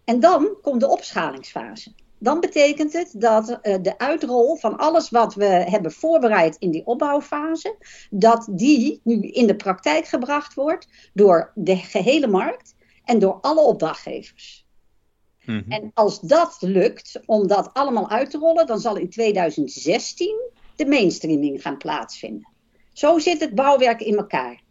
En dan komt de opschalingsfase. Dan betekent het dat uh, de uitrol van alles wat we hebben voorbereid in die opbouwfase, dat die nu in de praktijk gebracht wordt door de gehele markt en door alle opdrachtgevers. Mm -hmm. En als dat lukt om dat allemaal uit te rollen, dan zal in 2016 de mainstreaming gaan plaatsvinden. Zo zit het bouwwerk in elkaar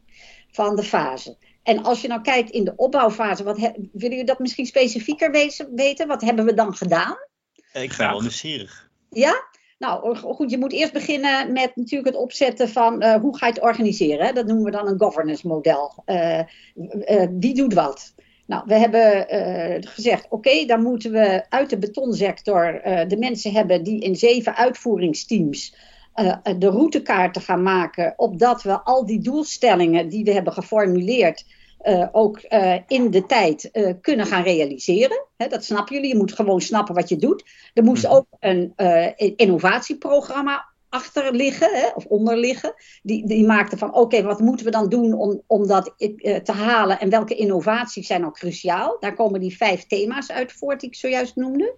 van de fase. En als je nou kijkt in de opbouwfase, wat willen jullie dat misschien specifieker weten? Wat hebben we dan gedaan? Ik ben wel nieuwsgierig. Ja? Nou, goed, je moet eerst beginnen met natuurlijk het opzetten van uh, hoe ga je het organiseren. Hè? Dat noemen we dan een governance model. Uh, uh, wie doet wat? Nou, we hebben gezegd, oké, okay, dan moeten we uit de betonsector de mensen hebben die in zeven uitvoeringsteams de routekaarten gaan maken, opdat we al die doelstellingen die we hebben geformuleerd, uh, ook uh, in de tijd uh, kunnen gaan realiseren. He, dat snappen jullie. Je moet gewoon snappen wat je doet. Er moest ook een innovatieprogramma achter liggen, hè, of onder liggen. Die, die maakte van, oké, okay, wat moeten we dan doen om, om dat te halen en welke innovaties zijn ook cruciaal. Daar komen die vijf thema's uit voort die ik zojuist noemde.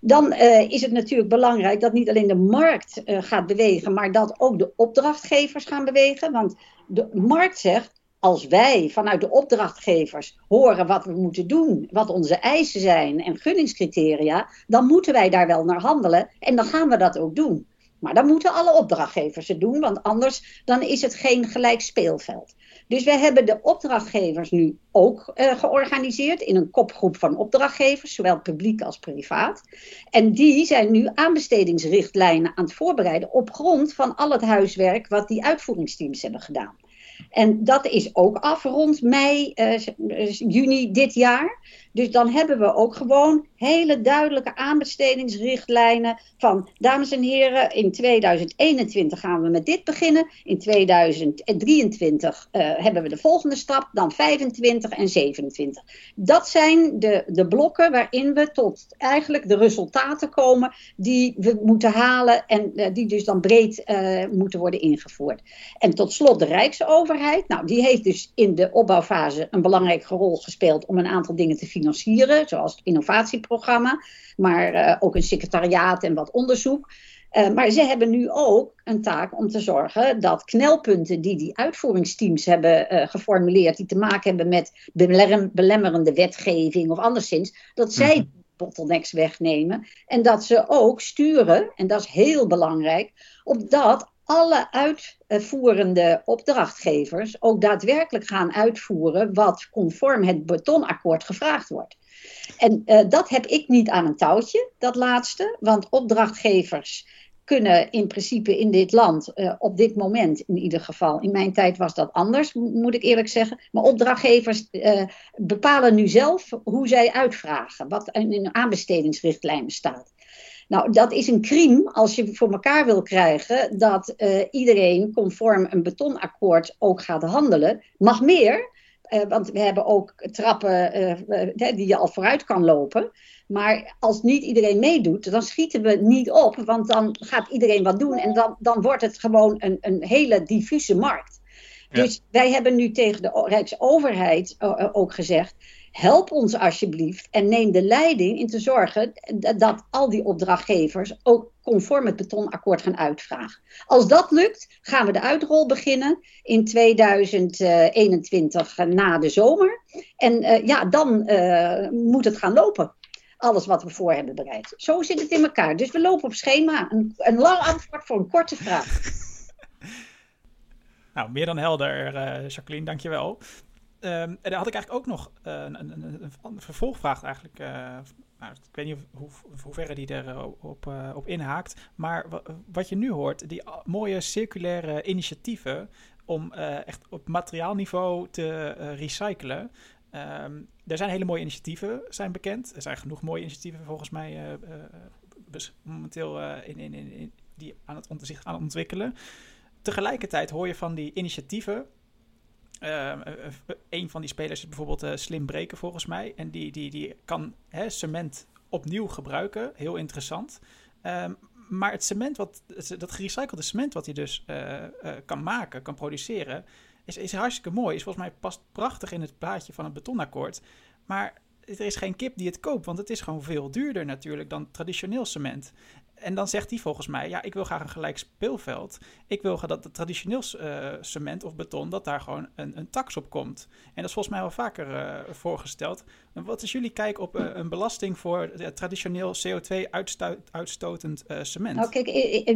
Dan is het natuurlijk belangrijk dat niet alleen de markt gaat bewegen, maar dat ook de opdrachtgevers gaan bewegen. Want de markt zegt, als wij vanuit de opdrachtgevers horen wat we moeten doen, wat onze eisen zijn en gunningscriteria, dan moeten wij daar wel naar handelen en dan gaan we dat ook doen. Maar dan moeten alle opdrachtgevers het doen, want anders dan is het geen gelijk speelveld. Dus wij hebben de opdrachtgevers nu ook uh, georganiseerd in een kopgroep van opdrachtgevers, zowel publiek als privaat. En die zijn nu aanbestedingsrichtlijnen aan het voorbereiden op grond van al het huiswerk wat die uitvoeringsteams hebben gedaan. En dat is ook af rond mei, uh, juni dit jaar. Dus dan hebben we ook gewoon hele duidelijke aanbestedingsrichtlijnen van, dames en heren, in 2021 gaan we met dit beginnen. In 2023 uh, hebben we de volgende stap, dan 25 en 27. Dat zijn de, de blokken waarin we tot eigenlijk de resultaten komen die we moeten halen en uh, die dus dan breed uh, moeten worden ingevoerd. En tot slot de Rijksoverheid. Nou, die heeft dus in de opbouwfase een belangrijke rol gespeeld om een aantal dingen te financieren, zoals het innovatieprogramma, maar uh, ook een secretariaat en wat onderzoek. Uh, maar ze hebben nu ook een taak om te zorgen dat knelpunten die die uitvoeringsteams hebben uh, geformuleerd, die te maken hebben met belem belemmerende wetgeving of anderszins, dat zij mm -hmm. bottlenecks wegnemen en dat ze ook sturen, en dat is heel belangrijk, opdat alle uitvoerende opdrachtgevers ook daadwerkelijk gaan uitvoeren wat conform het betonakkoord gevraagd wordt. En uh, dat heb ik niet aan een touwtje, dat laatste, want opdrachtgevers kunnen in principe in dit land, uh, op dit moment in ieder geval, in mijn tijd was dat anders, moet ik eerlijk zeggen, maar opdrachtgevers uh, bepalen nu zelf hoe zij uitvragen, wat in de aanbestedingsrichtlijnen staat. Nou, dat is een crime als je voor elkaar wil krijgen dat uh, iedereen conform een betonakkoord ook gaat handelen. Mag meer, uh, want we hebben ook trappen uh, die je al vooruit kan lopen. Maar als niet iedereen meedoet, dan schieten we niet op, want dan gaat iedereen wat doen en dan, dan wordt het gewoon een, een hele diffuse markt. Ja. Dus wij hebben nu tegen de Rijksoverheid ook gezegd help ons alsjeblieft en neem de leiding in te zorgen dat al die opdrachtgevers ook conform het betonakkoord gaan uitvragen. Als dat lukt, gaan we de uitrol beginnen in 2021 na de zomer. En uh, ja, dan uh, moet het gaan lopen. Alles wat we voor hebben bereid. Zo zit het in elkaar. Dus we lopen op schema. Een, een lang antwoord voor een korte vraag. Nou, meer dan helder, uh, Jacqueline, dankjewel. Um, en daar had ik eigenlijk ook nog uh, een, een, een, vervolgvraag eigenlijk. Uh, nou, ik weet niet of, hoe, die erop op, uh, op inhaakt. Maar wat je nu hoort, die mooie circulaire initiatieven om echt op materiaalniveau te recyclen. Um, er zijn hele mooie initiatieven, zijn bekend. Er zijn genoeg mooie initiatieven volgens mij momenteel in, in, in, die aan het, zich aan het ontwikkelen. Tegelijkertijd hoor je van die initiatieven Uh, een van die spelers is bijvoorbeeld uh, Slim Breken volgens mij. En die, die, die kan hè, cement opnieuw gebruiken. Heel interessant. Um, maar het cement, wat, dat gerecyclede cement wat hij dus kan maken, kan produceren, is, is hartstikke mooi. Is volgens mij past prachtig in het plaatje van het betonakkoord. Maar er is geen kip die het koopt, want het is gewoon veel duurder natuurlijk dan traditioneel cement. En dan zegt hij volgens mij, ja, ik wil graag een gelijk speelveld. Ik wil dat het traditioneel uh, cement of beton, dat daar gewoon een, een tax op komt. En dat is volgens mij wel vaker uh, voorgesteld. Wat is jullie kijk op uh, een belasting voor traditioneel CO2-uitstotend cement? Nou kijk,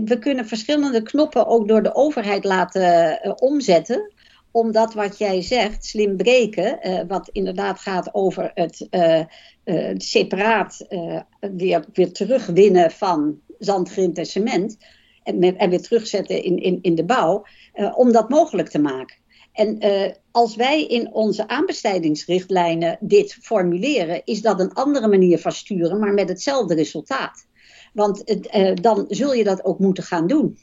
we kunnen verschillende knoppen ook door de overheid laten omzetten omdat wat jij zegt, slim breken, wat inderdaad gaat over het uh, separaat weer, weer terugwinnen van zand, grind en cement. En, en weer terugzetten in, in, in de bouw. om dat mogelijk te maken. En als wij in onze aanbestedingsrichtlijnen dit formuleren, is dat een andere manier van sturen, maar met hetzelfde resultaat. Want dan zul je dat ook moeten gaan doen.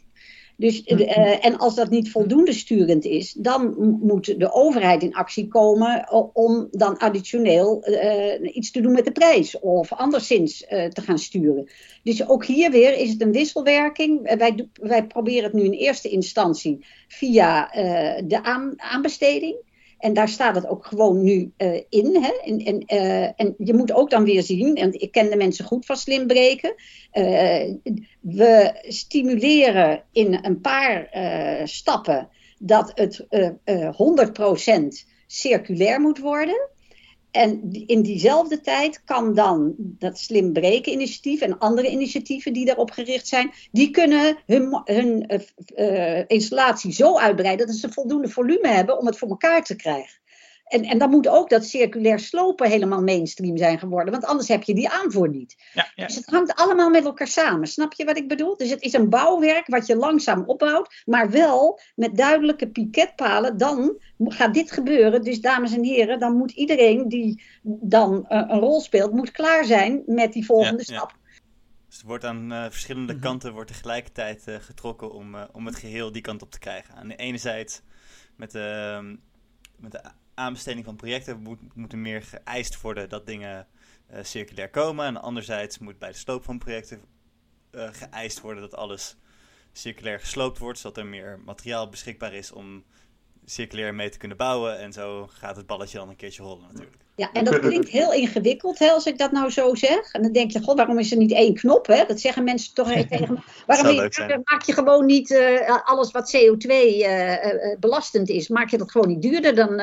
Dus, uh, en als dat niet voldoende sturend is, dan moet de overheid in actie komen om dan additioneel uh, iets te doen met de prijs of anderszins uh, te gaan sturen. Dus ook hier weer is het een wisselwerking. Wij, wij proberen het nu in eerste instantie via de aan, aanbesteding. En daar staat het ook gewoon nu uh, in. Hè? En, en, uh, en, je moet ook dan weer zien, en ik ken de mensen goed van slim breken. Uh, we stimuleren in een paar stappen dat het 100% circulair moet worden. En in diezelfde tijd kan dan dat slim breken initiatief en andere initiatieven die daarop gericht zijn, die kunnen hun, hun uh, installatie zo uitbreiden dat ze voldoende volume hebben om het voor elkaar te krijgen. En, en dan moet ook dat circulair slopen helemaal mainstream zijn geworden. Want anders heb je die aanvoer niet. Ja, ja. Dus het hangt allemaal met elkaar samen. Snap je wat ik bedoel? Dus het is een bouwwerk wat je langzaam opbouwt. Maar wel met duidelijke piketpalen. Dan gaat dit gebeuren. Dus dames en heren, dan moet iedereen die dan uh, een rol speelt, moet klaar zijn met die volgende ja, stap. Dus er wordt aan uh, verschillende -hmm. kanten wordt tegelijkertijd uh, getrokken om, om het geheel die kant op te krijgen. Aan de ene zijde met de, met de aanbesteding van projecten moet, moet er meer geëist worden dat dingen uh, circulair komen. En anderzijds moet bij de sloop van projecten uh, geëist worden dat alles circulair gesloopt wordt, zodat er meer materiaal beschikbaar is om circulair mee te kunnen bouwen. En zo gaat het balletje dan een keertje rollen natuurlijk. Ja, en dat klinkt heel ingewikkeld hè, als ik dat nou zo zeg. En dan denk je, god, waarom is er niet één knop? Hè? Dat zeggen mensen toch tegen me. Waarom je, maak je gewoon niet uh, alles wat CO2 uh, uh, belastend is, maak je dat gewoon niet duurder? Dan,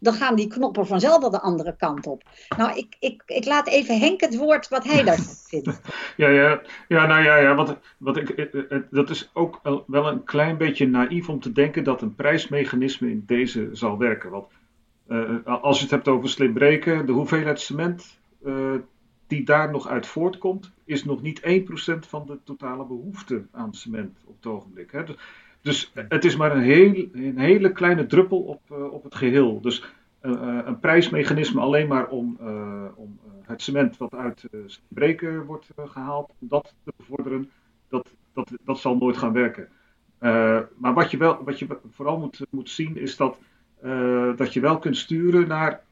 dan gaan die knoppen vanzelf wel de andere kant op. Nou, ik, ik, ik laat even Henk het woord wat hij daarvan vindt. Ja, ja, ja, nou ja, ja wat, wat ik, dat is ook wel een klein beetje naïef om te denken dat een prijsmechanisme in deze zal werken. Want als je het hebt over slim breken, de hoeveelheid cement uh, die daar nog uit voortkomt, is nog niet 1% van de totale behoefte aan cement op het ogenblik. Hè. Dus, dus het is maar een, heel, een hele kleine druppel op, uh, op het geheel. Dus een prijsmechanisme alleen maar om, om het cement wat uit breken wordt gehaald, om dat te bevorderen, dat, dat, dat zal nooit gaan werken. maar wat je, wel, wat je vooral moet, moet zien is dat dat je wel kunt sturen naar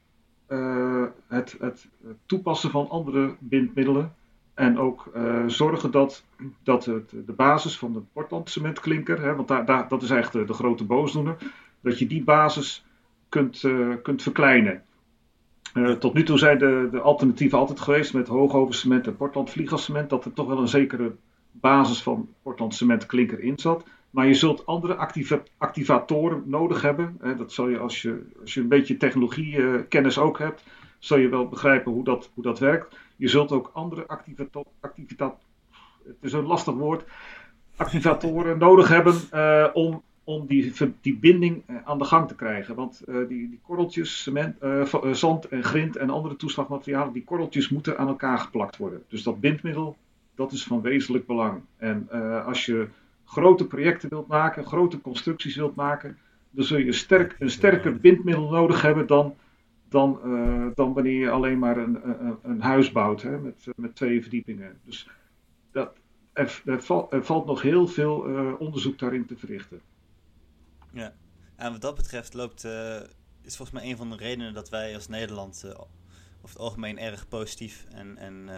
uh, het, het, toepassen van andere bindmiddelen. En ook uh, zorgen dat, dat de basis van de Portland cementklinker, hè, want daar, daar, dat is eigenlijk de, grote boosdoener, dat je die basis kunt, kunt verkleinen. tot nu toe zijn de, de alternatieven altijd geweest met hoogovercement en Portland vliegascement, dat er toch wel een zekere basis van Portland cementklinker in zat. Maar je zult andere activa activatoren nodig hebben. Hè, dat zal je als, je als je een beetje technologiekennis uh, ook hebt, zal je wel begrijpen hoe dat, hoe dat werkt. Je zult ook andere het is een lastig woord, activatoren nodig hebben uh, om, om die, die binding uh, aan de gang te krijgen. Want die, die korreltjes, cement, zand en grind en andere toeslagmaterialen, die korreltjes moeten aan elkaar geplakt worden. Dus dat bindmiddel, dat is van wezenlijk belang. En als je grote projecten wilt maken, grote constructies wilt maken, dan zul je sterk, een sterker bindmiddel nodig hebben dan, dan, uh, dan wanneer je alleen maar een, een, een huis bouwt hè, met, met twee verdiepingen. Dus dat, er, val, valt nog heel veel uh, onderzoek daarin te verrichten. Ja, en wat dat betreft loopt is volgens mij een van de redenen dat wij als Nederland over het algemeen erg positief en, en,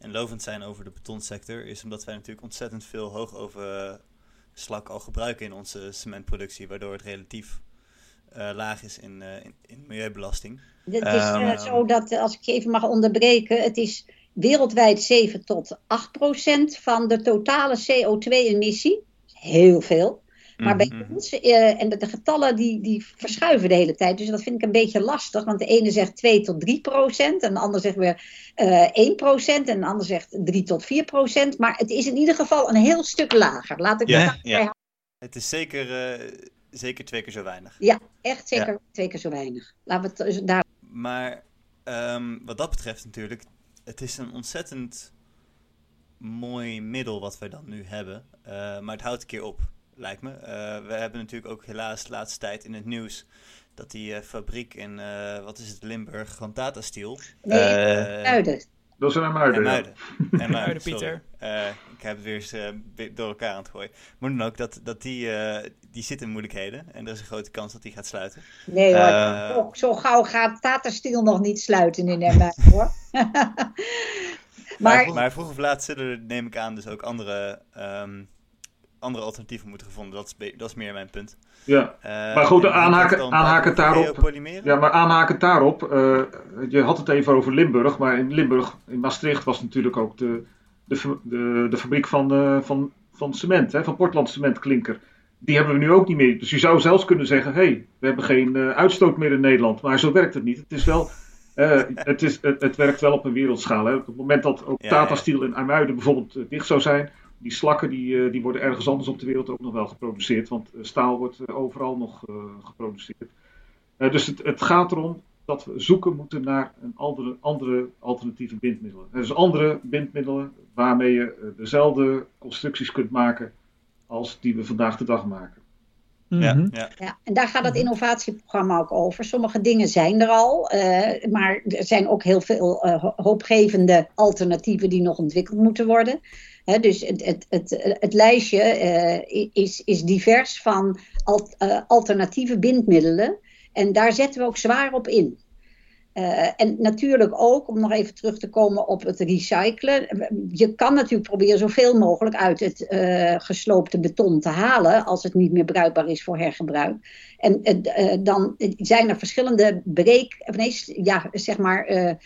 en lovend zijn over de betonsector. Is omdat wij natuurlijk ontzettend veel hoogoven slak al gebruiken in onze cementproductie. Waardoor het relatief uh, laag is in, in, in, milieubelasting. Het is um, zo dat, als ik je even mag onderbreken, het is wereldwijd 7 tot 8 procent van de totale CO2-emissie. Heel veel. Maar bij Mhm. ons, eh, en de, de getallen die, die verschuiven de hele tijd. Dus dat vind ik een beetje lastig. Want de ene zegt 2 tot 3 procent. En de ander zegt weer eh 1 procent. En de ander zegt 3 tot 4 procent. Maar het is in ieder geval een heel stuk lager. Laat ik Ja, het daarbij ja. Het is zeker, eh, zeker twee keer zo weinig. Echt zeker twee keer zo weinig. Laten we het dus daar. Maar ehm, wat dat betreft natuurlijk, het is een ontzettend mooi middel wat wij dan nu hebben. Eh, maar het houdt een keer op, lijkt me. Eh, we hebben natuurlijk ook helaas de laatste tijd in het nieuws dat die eh, fabriek in, eh, wat is het, Limburg, van Tata Steel. Nee, Zuiden. Dat zijn naar en Muiden. ja. Muiden. Muiden, Muiden. Pieter. Eh, ik heb het weer eens door elkaar aan het gooien. Maar dan ook, dat, dat die, eh, die zit in moeilijkheden. En er is een grote kans dat die gaat sluiten. Nee hoor. Zo, zo gauw gaat Tata Steel nog niet sluiten in Nijmegen hoor. Maar, maar vroeg, maar vroeg of laat zullen er, neem ik aan, dus ook andere, ehm, andere alternatieven moeten gevonden. Dat is, dat is meer mijn punt. Ja. Eh, Maar goed, aanhaken- aanhaken daarop. ja, maar aanhakend daarop. eh, je had het even over Limburg. Maar in Limburg, in Maastricht, was natuurlijk ook de, de, de, de fabriek van, eh, van, van cement. Hè, van Portland Cement Klinker. Die hebben we nu ook niet meer. Dus je zou zelfs kunnen zeggen: hé, hey, we hebben geen uitstoot meer in Nederland. Maar zo werkt het niet. Het is wel. het, is, het, het werkt wel op een wereldschaal. Hè. Op het moment dat ook Tata. Steel in IJmuiden bijvoorbeeld dicht zou zijn, die slakken die, eh, die worden ergens anders op de wereld ook nog wel geproduceerd. Want eh, staal wordt eh, overal nog geproduceerd. Dus het, het gaat erom dat we zoeken moeten naar een andere, andere alternatieve bindmiddelen. Dus andere bindmiddelen waarmee je dezelfde constructies kunt maken als die we vandaag de dag maken. Ja, Mhm. ja. Ja, en daar gaat het innovatieprogramma ook over. Sommige dingen zijn er al, eh, maar er zijn ook heel veel eh, ho- hoopgevende alternatieven die nog ontwikkeld moeten worden. Hè, dus het, het, het, het lijstje eh, is, is divers van al- eh, alternatieve bindmiddelen. En daar zetten we ook zwaar op in. Eh, en natuurlijk ook, om nog even terug te komen op het recyclen. Je kan natuurlijk proberen zoveel mogelijk uit het eh, gesloopte beton te halen. als het niet meer bruikbaar is voor hergebruik. En eh, dan zijn er verschillende breek. Nee, ja, zeg maar.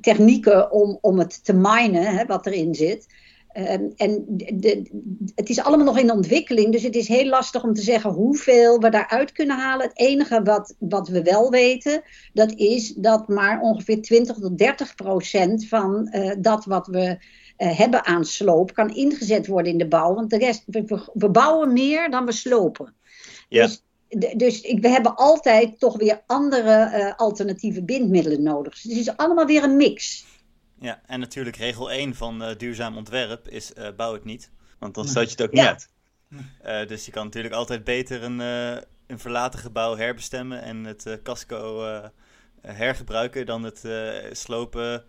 technieken om, om het te minen, hè, wat erin zit. Ehm, en de, het is allemaal nog in ontwikkeling, dus het is heel lastig om te zeggen hoeveel we daaruit kunnen halen. Het enige wat, wat we wel weten, dat is dat maar ongeveer 20 tot 30 procent van eh, dat wat we eh, hebben aan sloop kan ingezet worden in de bouw. Want de rest, we, we- we bouwen meer dan we slopen. Ja. Dus, dus ik- we hebben altijd toch weer andere eh, alternatieve bindmiddelen nodig. Dus het is allemaal weer een mix. Ja, en natuurlijk regel 1 van eh, duurzaam ontwerp is eh, bouw het niet. Want dan stoot je het ook niet Ja. uit. Eh, dus je kan natuurlijk altijd beter een, eh, een verlaten gebouw herbestemmen en het eh, casco eh, hergebruiken dan het eh, slopen,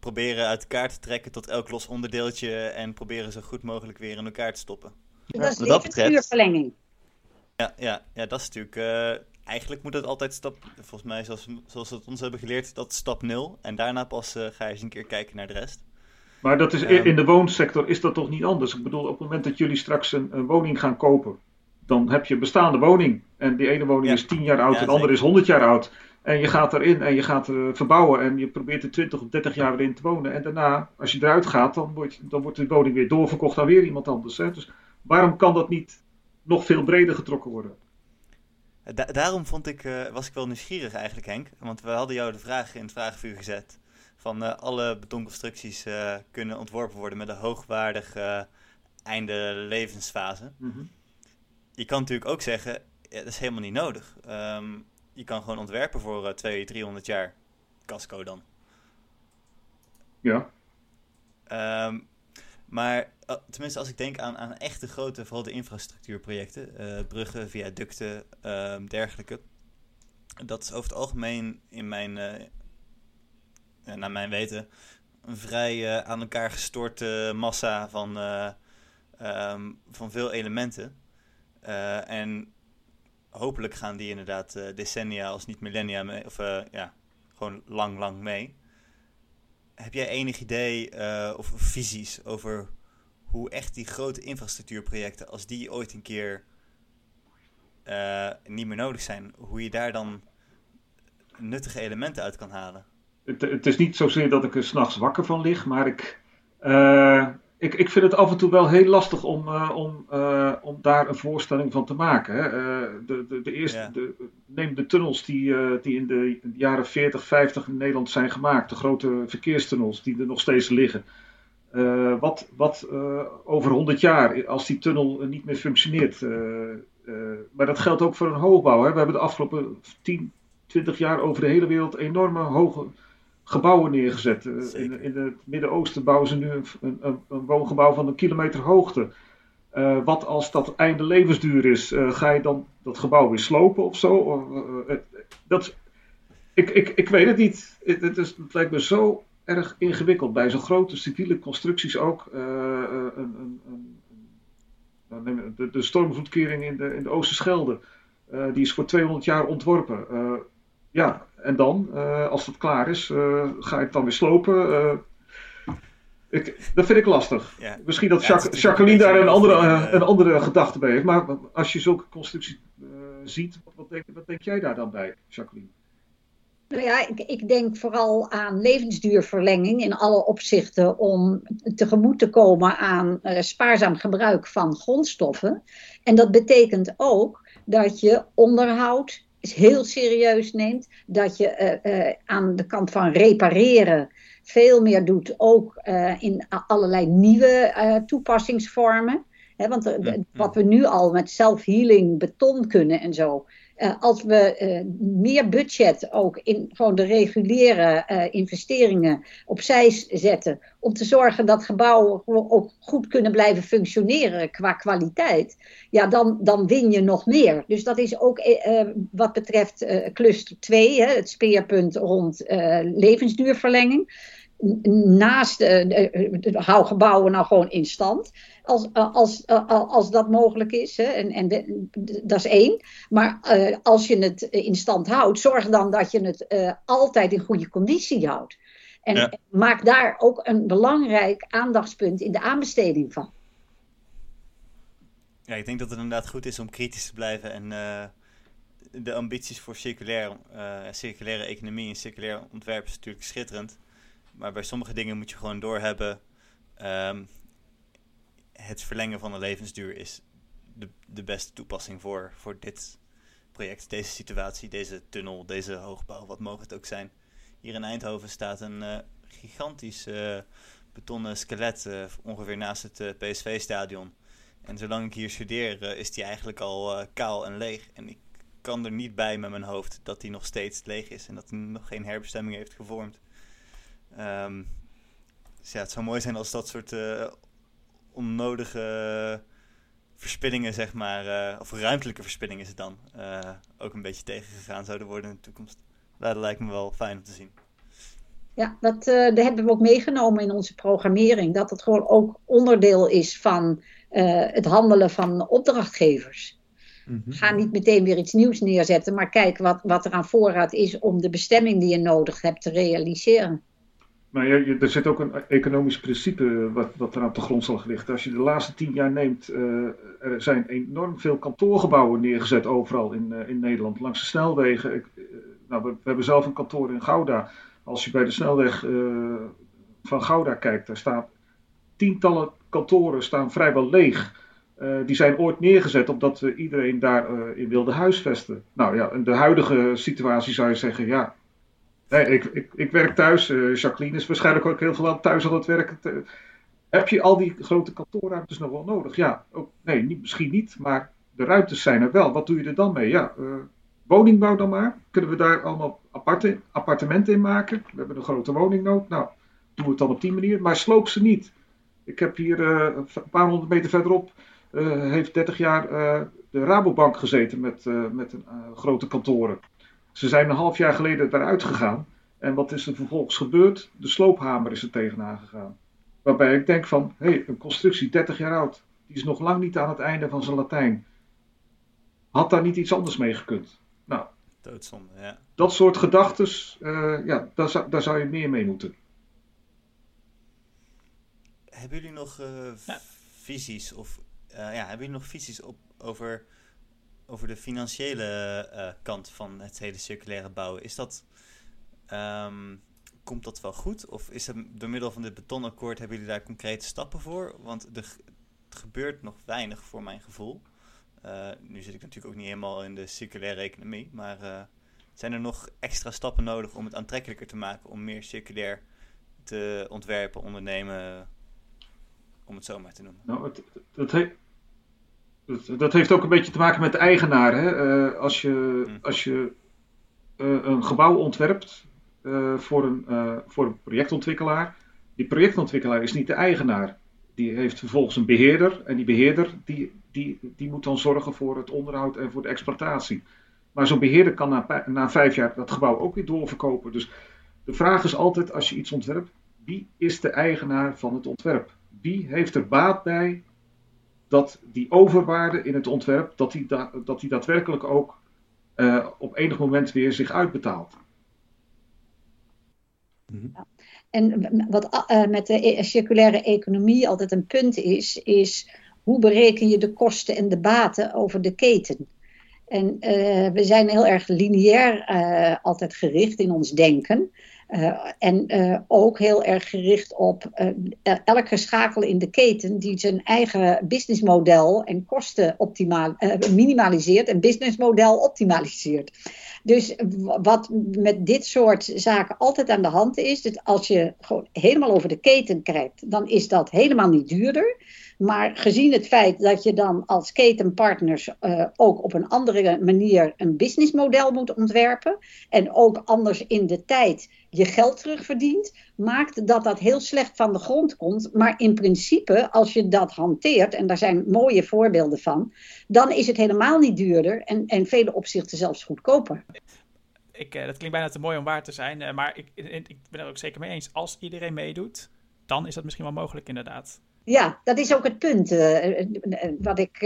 proberen uit elkaar te trekken tot elk los onderdeeltje en proberen zo goed mogelijk weer in elkaar te stoppen. Dat is wat dat betreft- levensduurverlenging. Ja, ja, ja dat is natuurlijk. Eigenlijk moet het altijd stap. Volgens mij, zoals, zoals we het ons hebben geleerd, dat stap 0. En daarna pas eh, ga je eens een keer kijken naar de rest. Maar dat is, Ja. in de woonsector is dat toch niet anders? Ik bedoel, op het moment dat jullie straks een, een woning gaan kopen, dan heb je een bestaande woning. En die ene woning Ja. is 10 jaar oud Ja, en de andere is 100 jaar oud. En je gaat erin en je gaat er verbouwen en je probeert er 20 of 30 jaar weer in te wonen. En daarna, als je eruit gaat, dan wordt, dan wordt de woning weer doorverkocht aan weer iemand anders. Hè? Dus waarom kan dat niet nog veel breder getrokken worden? Da- daarom vond ik, eh, was ik wel nieuwsgierig eigenlijk, Henk. Want we hadden jou de vraag in het vragenvuur gezet. Van eh, alle betonconstructies eh, kunnen ontworpen worden met een hoogwaardig einde levensfase. Mhm. Je kan natuurlijk ook zeggen, ja, dat is helemaal niet nodig. Ehm, je kan gewoon ontwerpen voor eh 200, 300 jaar. Casco dan. Ja, Ehm, maar tenminste, als ik denk aan, aan echte grote, vooral de infrastructuurprojecten, eh, bruggen, viaducten, ehm, dergelijke. Dat is over het algemeen in mijn, eh, eh, naar mijn weten, een vrij eh, aan elkaar gestorte massa van, eh, ehm, van veel elementen. Eh, en hopelijk gaan die inderdaad decennia als niet millennia mee, of ja, gewoon lang, lang mee. Heb jij enig idee of visies over hoe echt die grote infrastructuurprojecten, als die ooit een keer niet meer nodig zijn, hoe je daar dan nuttige elementen uit kan halen? Het, het is niet zozeer dat ik er s'nachts wakker van lig, maar ik, uh, ik, ik vind het af en toe wel heel lastig om, uh, om, om daar een voorstelling van te maken. Hè. de, de, de eerste, de, neem de tunnels die, die in de jaren 40, 50 in Nederland zijn gemaakt, de grote verkeerstunnels die er nog steeds liggen. Wat wat over 100 jaar, als die tunnel niet meer functioneert. maar dat geldt ook voor een hoogbouw. Hè. We hebben de afgelopen 10, 20 jaar over de hele wereld enorme hoge gebouwen neergezet. Eh, in, in, het Midden-Oosten bouwen ze nu een, een, een, woongebouw van een kilometer hoogte. Uh, wat als dat einde levensduur is, uh, ga je dan dat gebouw weer slopen of zo? Uh, dat, ik, ik, ik weet het niet. Het, het, is, het lijkt me zo erg ingewikkeld. Bij zo'n grote civiele constructies ook. Een, een, nou, de, de stormvloedkering in de, in de Oosterschelde. die is voor 200 jaar ontworpen. ja, en dan, als het klaar is, ga ik het dan weer slopen. Ik, dat vind ik lastig. Ja. Misschien dat ja, Jacqueline daar een andere, een andere gedachte bij heeft. Maar als je zulke constructies ziet, wat denk, wat denk jij daar dan bij, Jacqueline? Nou ja, ik, ik, denk vooral aan levensduurverlenging in alle opzichten om tegemoet te komen aan uh, spaarzaam gebruik van grondstoffen. En dat betekent ook dat je onderhoud, heel serieus neemt. Dat je uh, uh, aan de kant van repareren veel meer doet, ook in allerlei nieuwe toepassingsvormen. He, want wat we nu al met self-healing beton kunnen en zo, uh, als we uh, meer budget ook in gewoon de reguliere uh, investeringen opzij zetten. Om te zorgen dat gebouwen ook goed kunnen blijven functioneren qua kwaliteit. Ja, dan, dan win je nog meer. Dus dat is ook wat betreft cluster 2, hè, het speerpunt rond levensduurverlenging naast uh, hou gebouwen nou gewoon in stand. Als, als, als dat mogelijk is. Hè. En, en dat is één. Maar uh, als je het in stand houdt, zorg dan dat je het uh, altijd in goede conditie houdt. En ja. maak daar ook een belangrijk aandachtspunt in de aanbesteding van. Ja, ik denk dat het inderdaad goed is om kritisch te blijven en de ambities voor circulair, circulaire economie en circulair ontwerp is natuurlijk schitterend. Maar bij sommige dingen moet je gewoon doorhebben. Um, het verlengen van de levensduur is de, de beste toepassing voor, voor dit project, deze situatie, deze tunnel, deze hoogbouw, wat mogen het ook zijn. Hier in Eindhoven staat een uh, gigantisch uh, betonnen skelet, uh, ongeveer naast het PSV-stadion. En zolang ik hier studeer, is die eigenlijk al kaal en leeg. En ik kan er niet bij met mijn hoofd dat die nog steeds leeg is en dat hij nog geen herbestemming heeft gevormd. Um, dus ja, het zou mooi zijn als dat soort uh, onnodige verspillingen, zeg maar, uh, of ruimtelijke verspillingen is het dan, uh, ook een beetje tegengegaan zouden worden in de toekomst. Dat lijkt me wel fijn om te zien. Ja, dat, dat hebben we ook meegenomen in onze programmering. Dat het gewoon ook onderdeel is van het handelen van opdrachtgevers. Mm -hmm. Ga niet meteen weer iets nieuws neerzetten, maar kijk wat, wat er aan voorraad is om de bestemming die je nodig hebt te realiseren. Maar je, er zit ook een economisch principe wat, wat er aan de grondslag ligt. Als je de laatste tien jaar neemt, uh, er zijn enorm veel kantoorgebouwen neergezet overal in, uh, in Nederland. Langs de snelwegen. Ik, uh, nou, we, we, hebben zelf een kantoor in Gouda. Als je bij de snelweg van Gouda kijkt, daar staan tientallen kantoren staan vrijwel leeg. die zijn ooit neergezet omdat iedereen daar in wilde huisvesten. Nou ja, in de huidige situatie zou je zeggen, ja, Nee, ik, ik, ik werk thuis. Uh, Jacqueline is waarschijnlijk ook heel veel thuis aan het werken. heb je al die grote kantoorruimtes nog wel nodig? Ja, ook, nee, niet, misschien niet, maar de ruimtes zijn er wel. Wat doe je er dan mee? Ja, uh, woningbouw dan maar. Kunnen we daar allemaal aparte, appartementen in maken? We hebben een grote woningnood. Nou, doen we het dan op die manier. Maar sloop ze niet. Ik heb hier uh, een paar honderd meter verderop, heeft 30 jaar de Rabobank gezeten met, met een, grote kantoren. Ze zijn een half jaar geleden eruit gegaan. En wat is er vervolgens gebeurd? De sloophamer is er tegenaan gegaan. Waarbij ik denk van, hé, hey, een constructie 30 jaar oud, die is nog lang niet aan het einde van zijn Latijn. had daar niet iets anders mee gekund? Nou, Doodzonde, ja. dat soort gedachten, ja, daar, zou, daar zou je meer mee moeten. Hebben jullie nog uh, visies of uh, ja, hebben jullie nog visies op, over, over de financiële uh, kant van het hele circulaire bouwen? Is dat, um, komt dat wel goed? Of is het door middel van dit betonakkoord, hebben jullie daar concrete stappen voor? Want het gebeurt nog weinig voor mijn gevoel. Uh, nu zit ik natuurlijk ook niet helemaal in de circulaire economie, maar zijn er nog extra stappen nodig om het aantrekkelijker te maken om meer circulair te ontwerpen, ondernemen, om het zo maar te noemen? Nou, het, het, he dat, dat, heeft ook een beetje te maken met de eigenaar. Hè? Uh, als je, hm. als je uh, een gebouw ontwerpt uh, voor, een, voor een projectontwikkelaar, die projectontwikkelaar is niet de eigenaar. Die heeft vervolgens een beheerder en die beheerder die, die, die moet dan zorgen voor het onderhoud en voor de exploitatie. Maar zo'n beheerder kan na, na vijf jaar dat gebouw ook weer doorverkopen. Dus de vraag is altijd als je iets ontwerpt, wie is de eigenaar van het ontwerp? Wie heeft er baat bij dat die overwaarde in het ontwerp, dat die, dat die daadwerkelijk ook uh, op enig moment weer zich uitbetaalt. Ja. En wat uh, met de e-, circulaire economie altijd een punt is, is hoe bereken je de kosten en de baten over de keten? En uh, we zijn heel erg lineair altijd gericht in ons denken. Uh, en uh, ook heel erg gericht op uh, elke schakel in de keten die zijn eigen businessmodel en kosten minimaliseert en businessmodel optimaliseert. Dus wat met dit soort zaken altijd aan de hand is, dat als je gewoon helemaal over de keten kijkt, dan is dat helemaal niet duurder. Maar gezien het feit dat je dan als ketenpartners ook op een andere manier een businessmodel moet ontwerpen en ook anders in de tijd je geld terugverdient, maakt dat dat heel slecht van de grond komt. Maar in principe, als je dat hanteert, en daar zijn mooie voorbeelden van, dan is het helemaal niet duurder en in vele opzichten zelfs goedkoper. Ik, uh, dat klinkt bijna te mooi om waar te zijn, uh, maar ik, ik ben er ook zeker mee eens. Als iedereen meedoet, dan is dat misschien wel mogelijk inderdaad. Ja, dat is ook het punt uh, wat ik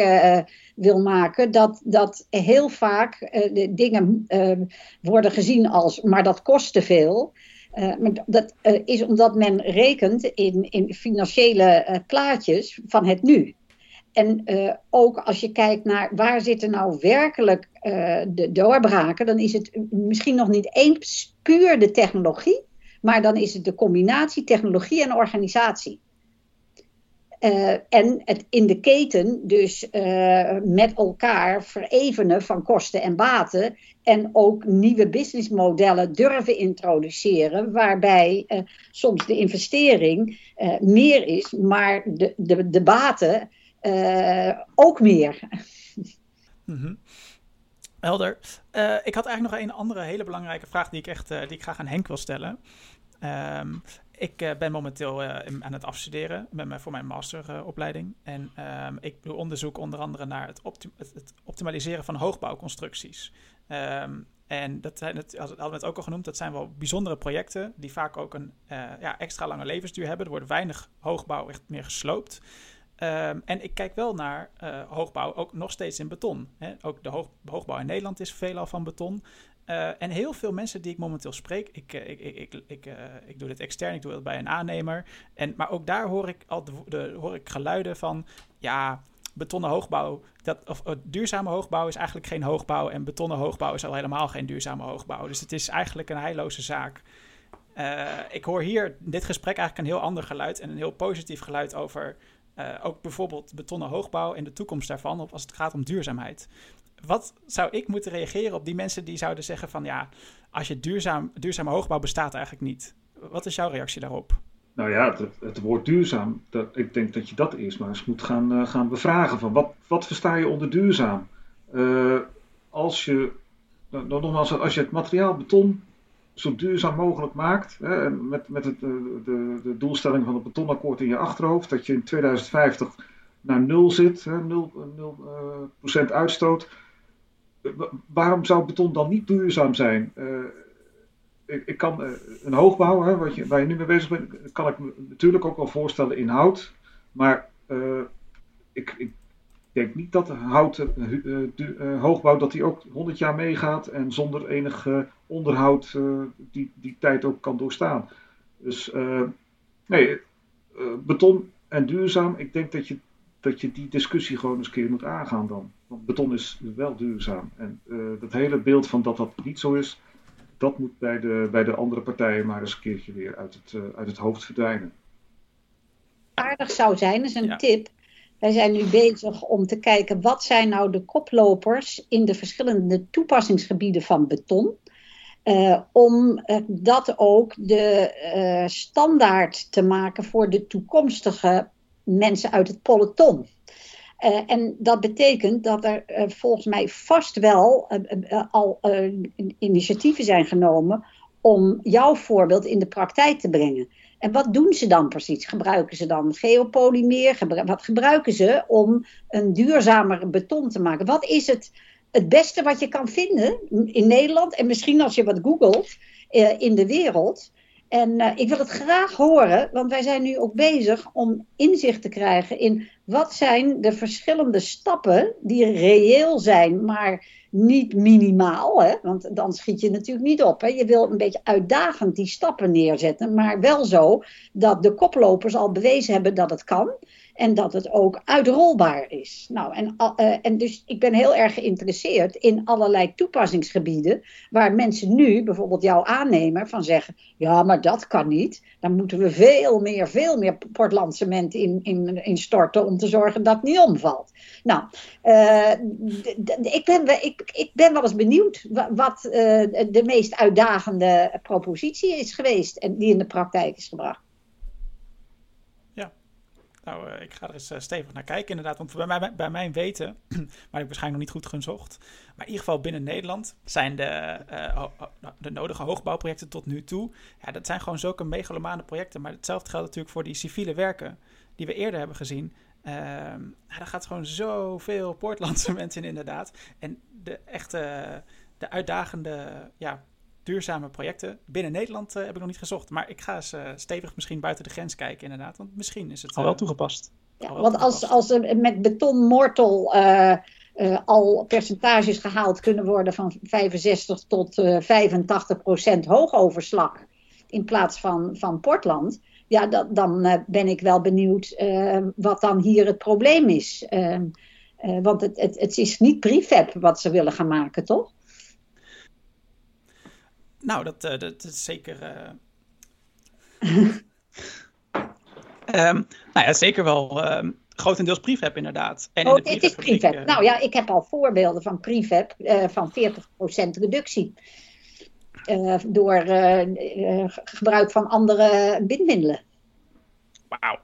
wil maken. Dat, dat heel vaak dingen worden gezien als, maar dat kost te veel. maar dat is omdat men rekent in, in financiële plaatjes van het nu. En ook als je kijkt naar waar zitten nou werkelijk de doorbraken, dan is het misschien nog niet eens puur de technologie, maar dan is het de combinatie technologie en organisatie. Uh, en het in de keten dus uh, met elkaar verevenen van kosten en baten. En ook nieuwe businessmodellen durven introduceren. Waarbij uh, soms de investering meer is, maar de, de, de baten ook meer. Mm Helder. ik had eigenlijk nog een andere hele belangrijke vraag die ik, echt, die ik graag aan Henk wil stellen. Um, ik uh, ben momenteel uh, aan het afstuderen met mijn, voor mijn masteropleiding. en um, ik doe onderzoek onder andere naar het, het, optimaliseren van hoogbouwconstructies. Um, en dat zijn het, hadden we het ook al genoemd, dat zijn wel bijzondere projecten die vaak ook een uh, ja, extra lange levensduur hebben. Er wordt weinig hoogbouw echt meer gesloopt. Um, en ik kijk wel naar hoogbouw, ook nog steeds in beton. Hè. Ook de hoog, hoogbouw in Nederland is veelal van beton. Uh, en heel veel mensen die ik momenteel spreek, ik, ik, ik, ik, ik, uh, ik doe dit extern, ik doe het bij een aannemer. En, maar ook daar hoor ik, al de, hoor ik geluiden van, ja, betonnen hoogbouw, dat, of uh, duurzame hoogbouw is eigenlijk geen hoogbouw en betonnen hoogbouw is al helemaal geen duurzame hoogbouw. Dus het is eigenlijk een heilloze zaak. ik hoor hier in dit gesprek eigenlijk een heel ander geluid en een heel positief geluid over ook bijvoorbeeld betonnen hoogbouw en de toekomst daarvan, als het gaat om duurzaamheid wat zou ik moeten reageren op die mensen die zouden zeggen van ja, als je duurzaam, duurzame hoogbouw bestaat eigenlijk niet. Wat is jouw reactie daarop? Nou ja, het, het woord duurzaam, dat, ik denk dat je dat eerst maar eens moet gaan, uh, gaan bevragen. Van wat, wat versta je onder duurzaam? Uh, als je, nou, nogmaals, als je het materiaal beton zo duurzaam mogelijk maakt, hè, met, met het, de, de, de, doelstelling van het betonakkoord in je achterhoofd, dat je in 2050 naar nul zit, hè, 0%, 0 uh, uitstoot waarom zou beton dan niet duurzaam zijn? Uh, ik, ik, kan uh, een hoogbouw, hè, wat je, waar je nu mee bezig bent, kan ik me natuurlijk ook wel voorstellen in hout. Maar uh, ik, ik, denk niet dat houten uh, hoogbouw dat die ook 100 jaar meegaat en zonder enig onderhoud die, die tijd ook kan doorstaan. Dus nee, beton en duurzaam, ik denk dat je, dat je die discussie gewoon eens een keer moet aangaan dan. Want beton is wel duurzaam. En dat hele beeld van dat dat niet zo is, dat moet bij de, bij de andere partijen maar eens een keertje weer uit het, uit het hoofd verdwijnen. Aardig zou zijn, is een tip wij zijn nu bezig om te kijken wat zijn nou de koplopers in de verschillende toepassingsgebieden van beton. Uh, om uh, dat ook de uh, standaard te maken voor de toekomstige mensen uit het peloton. En dat betekent dat er volgens mij vast wel al initiatieven zijn genomen om jouw voorbeeld in de praktijk te brengen. En wat doen ze dan precies? Gebruiken ze dan geopolymeer? wat gebruiken ze om een duurzamer beton te maken? Wat is het, het beste wat je kan vinden in Nederland en misschien als je wat googelt eh, in de wereld? En eh, ik wil het graag horen, want wij zijn nu ook bezig om inzicht te krijgen in wat zijn de verschillende stappen die reëel zijn, maar niet minimaal, hè? want dan schiet je natuurlijk niet op. Hè? Je wil een beetje uitdagend die stappen neerzetten, maar wel zo dat de koplopers al bewezen hebben dat het kan en dat het ook uitrolbaar is. Nou, en, uh, en dus ik ben heel erg geïnteresseerd in allerlei toepassingsgebieden waar mensen nu, bijvoorbeeld jouw aannemer, van zeggen: ja, maar dat kan niet. Dan moeten we veel meer, veel meer portlandcement in, in, in storten om te zorgen dat het niet omvalt. Nou, uh, ik, ben, ik, ik ben wel eens benieuwd wat uh, de meest uitdagende propositie is geweest en die in de praktijk is gebracht. Nou, uh, ik ga er eens uh, stevig naar kijken inderdaad. Want bij, mij, bij mijn weten, maar ik waarschijnlijk nog niet goed gezocht. Maar in ieder geval binnen Nederland zijn de, uh, de nodige hoogbouwprojecten tot nu toe. Ja, dat zijn gewoon zulke megalomane projecten. Maar hetzelfde geldt natuurlijk voor die civiele werken die we eerder hebben gezien. Uh, daar gaat gewoon zoveel Portlandse mensen in inderdaad. En de echte, de uitdagende ja, duurzame projecten. Binnen Nederland uh, heb ik nog niet gezocht. Maar ik ga eens uh, stevig misschien buiten de grens kijken, inderdaad. Want misschien is het. al wel eh, toegepast. Ja, want als, als met betonmortel al percentages gehaald kunnen worden van 65 tot 85 procent hoogoverslag. in plaats van, van Portland. Ja, dat, dan ben ik wel benieuwd wat dan hier het probleem is. Ehm, want het, het, het is niet prefab wat ze willen gaan maken, toch? Nou, dat, uh, dat is zeker. Um, nou ja, zeker wel um, grotendeels prefab inderdaad. En oh, in is prefab. Nou ja, ik heb al voorbeelden van prefab van 40% reductie. door gebruik van andere bindmiddelen. Wauw.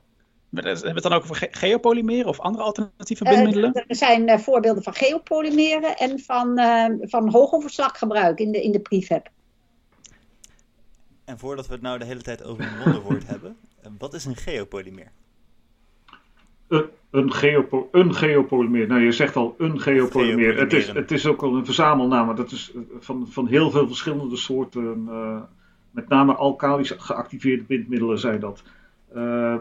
Hebben we het dan ook over geopolymeren of andere alternatieve bindmiddelen? er zijn voorbeelden van geopolymeren en van, van hoogoverslaggebruik in de, in de prefab. En voordat we het nou de hele tijd over een wonderwoord hebben, eh, wat is een geopolymeer? Een, een, geopo een geopolymeer. Nou, je zegt al een geopolymeer. Het is, het is ook al een verzamelnaam. Dat is eh, van, van heel veel verschillende soorten. Uh, met name alkalisch geactiveerde bindmiddelen zijn dat. Uh,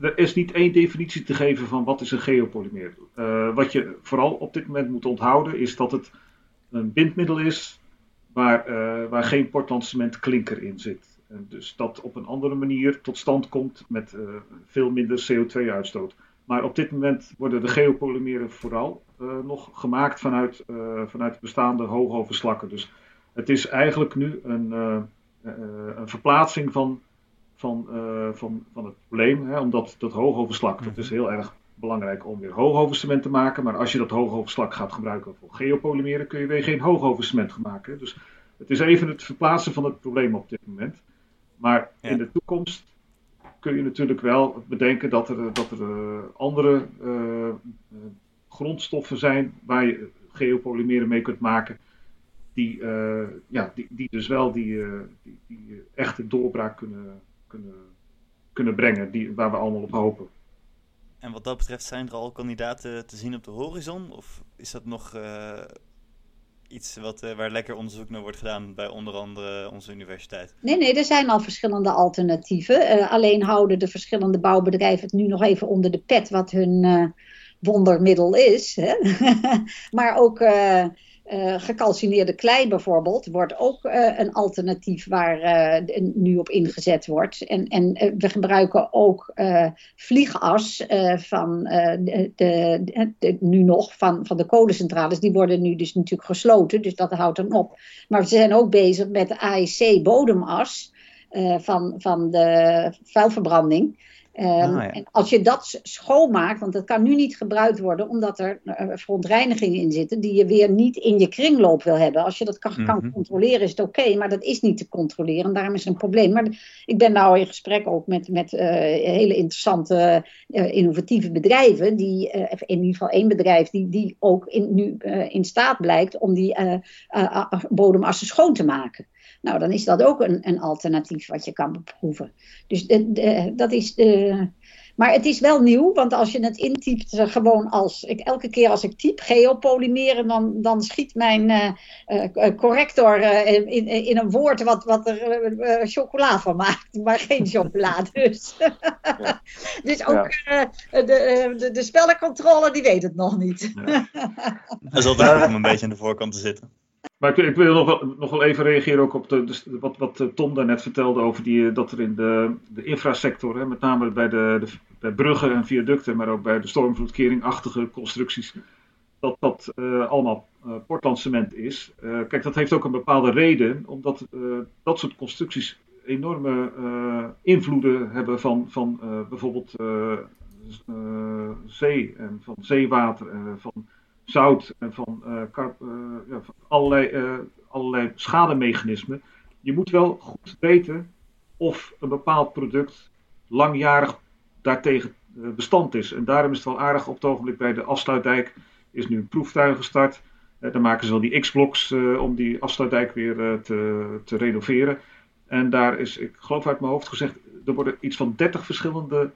er is niet één definitie te geven van wat is een geopolymeer. Uh, wat je vooral op dit moment moet onthouden is dat het een bindmiddel is waar, uh, waar geen Portland klinker in zit. En dus dat op een andere manier tot stand komt met uh, veel minder CO2-uitstoot. Maar op dit moment worden de geopolymeren vooral uh, nog gemaakt vanuit, vanuit bestaande hoogoverslakken. Dus het is eigenlijk nu een, een verplaatsing van, van, van, van het probleem. Hè, omdat dat hoogoverslak, dat is heel erg belangrijk om weer hoogovercement te maken. Maar als je dat hoogoverslak gaat gebruiken voor geopolymeren, kun je weer geen hoogovercement maken. Dus het is even het verplaatsen van het probleem op dit moment. Maar in de toekomst kun je natuurlijk wel bedenken dat er, dat er uh, andere uh, grondstoffen zijn waar je geopolymeren mee kunt maken. Die, uh, ja, die, die dus wel die, die, die echte doorbraak kunnen, kunnen, kunnen brengen, die, waar we allemaal op hopen. En wat dat betreft zijn er al kandidaten te zien op de horizon? Of is dat nog, uh, iets wat, uh, waar lekker onderzoek naar wordt gedaan bij onder andere onze universiteit? Nee, nee, er zijn al verschillende alternatieven. Uh, alleen houden de verschillende bouwbedrijven het nu nog even onder de pet wat hun wondermiddel is. Hè? maar ook uh, gecalcineerde klei bijvoorbeeld wordt ook uh, een alternatief waar uh, nu op ingezet wordt. En, en we gebruiken ook vliegas van de, de, nu nog van, van de kolencentrales. Die worden nu dus natuurlijk gesloten, dus dat houdt dan op. Maar we zijn ook bezig met de AEC bodemas van, van de vuilverbranding. Um, ah, ja. En als je dat schoonmaakt, want dat kan nu niet gebruikt worden omdat er uh, verontreinigingen in zitten die je weer niet in je kringloop wil hebben. Als je dat kan, kan Mhm. controleren is het oké, maar dat is niet te controleren en daarom is er een probleem. Maar ik ben nou in gesprek ook met, met uh, hele interessante uh, innovatieve bedrijven, die, in ieder geval één bedrijf die, die ook in, nu in staat blijkt om die bodemassen schoon te maken. Nou, dan is dat ook een, een alternatief wat je kan beproeven. Dus de, de, dat is de. Maar het is wel nieuw, want als je het intypt, gewoon als ik elke keer als ik typ geopolymeren, dan, dan schiet mijn uh, uh, corrector in, in, in, een woord wat, wat er chocola van maakt, maar geen chocola. Dus, ja. dus ook ja. de, de, de spellencontrole, die weet het nog niet. Ja. Dat is altijd om een beetje aan de voorkant te zitten. Maar ik, ik, wil nog wel, nog wel even reageren ook op de, wat, wat Tom daarnet vertelde over die, dat er in de, de infrasector, hè, met name bij, de, bij bruggen en viaducten, maar ook bij de stormvloedkeringachtige constructies, dat dat uh, allemaal uh, Portlandcement is. Kijk, dat heeft ook een bepaalde reden, omdat dat soort constructies enorme invloeden hebben van, van bijvoorbeeld zee en van zeewater en van zout en van, kar, uh, ja, allerlei, uh, allerlei schademechanismen. Je moet wel goed weten of een bepaald product langjarig daartegen bestand is. En daarom is het wel aardig op het ogenblik bij de afsluitdijk is nu een proeftuin gestart. dan maken ze wel die X-blocks om die afsluitdijk weer te, te renoveren. En daar is, ik geloof uit mijn hoofd gezegd, er worden iets van 30 verschillende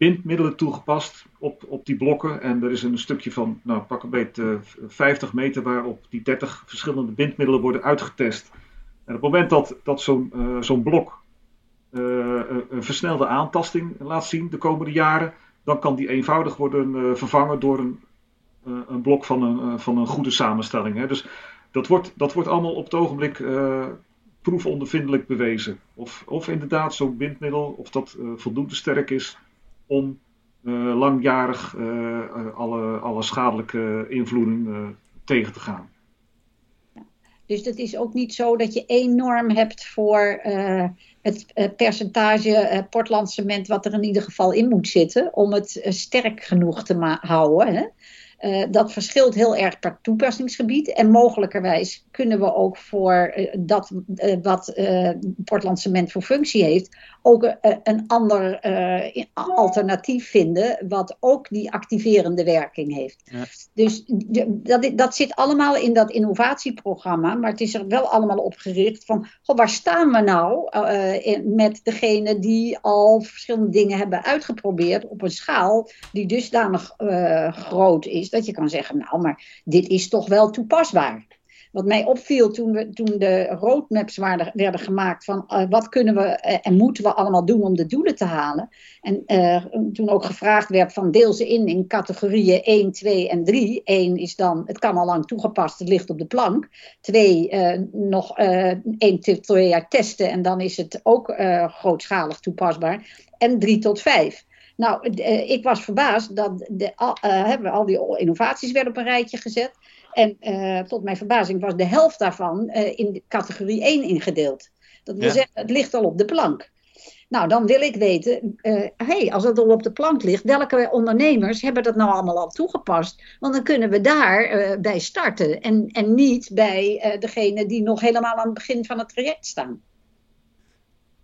bindmiddelen toegepast op, op die blokken. En er is een stukje van, nou pak een beetje uh, 50 meter waarop die 30 verschillende bindmiddelen worden uitgetest. En op het moment dat, dat zo'n uh, zo'n blok uh, een versnelde aantasting laat zien de komende jaren, dan kan die eenvoudig worden vervangen door een, een blok van een, van een goede samenstelling. Hè. Dus dat wordt, dat wordt allemaal op het ogenblik proefondervindelijk bewezen. Of, of inderdaad zo'n bindmiddel, of dat voldoende sterk is om uh, langjarig uh, alle, alle schadelijke invloeden uh, tegen te gaan. Dus het is ook niet zo dat je één norm hebt voor het percentage Portlandcement wat er in ieder geval in moet zitten om het sterk genoeg te houden. Hè? Uh, dat verschilt heel erg per toepassingsgebied. En mogelijkerwijs kunnen we ook voor uh, dat uh, wat Portland Cement voor functie heeft, ook een ander alternatief vinden, wat ook die activerende werking heeft. Ja. Dus dat, dat zit allemaal in dat innovatieprogramma, maar het is er wel allemaal op gericht van, goh, waar staan we nou in, met degene die al verschillende dingen hebben uitgeprobeerd op een schaal die dusdanig groot is dat je kan zeggen, nou, maar dit is toch wel toepasbaar. Wat mij opviel toen, toen de roadmaps werden gemaakt van uh, wat kunnen we uh, en moeten we allemaal doen om de doelen te halen. En uh, toen ook gevraagd werd van deel ze in in categorieën 1, 2 en 3. 1 is dan, het kan al lang toegepast, het ligt op de plank. 2, nog 1 tot 2 jaar testen en dan is het ook grootschalig toepasbaar. En 3 tot 5. Nou, uh, ik was verbaasd dat de, uh, al die innovaties werden op een rijtje gezet. En uh, tot mijn verbazing was de helft daarvan in categorie 1 ingedeeld. Dat wil Ja. zeggen, het ligt al op de plank. Nou, dan wil ik weten, hey, als het al op de plank ligt, welke ondernemers hebben dat nou allemaal al toegepast? Want dan kunnen we daar bij starten en, en niet bij degene die nog helemaal aan het begin van het traject staan.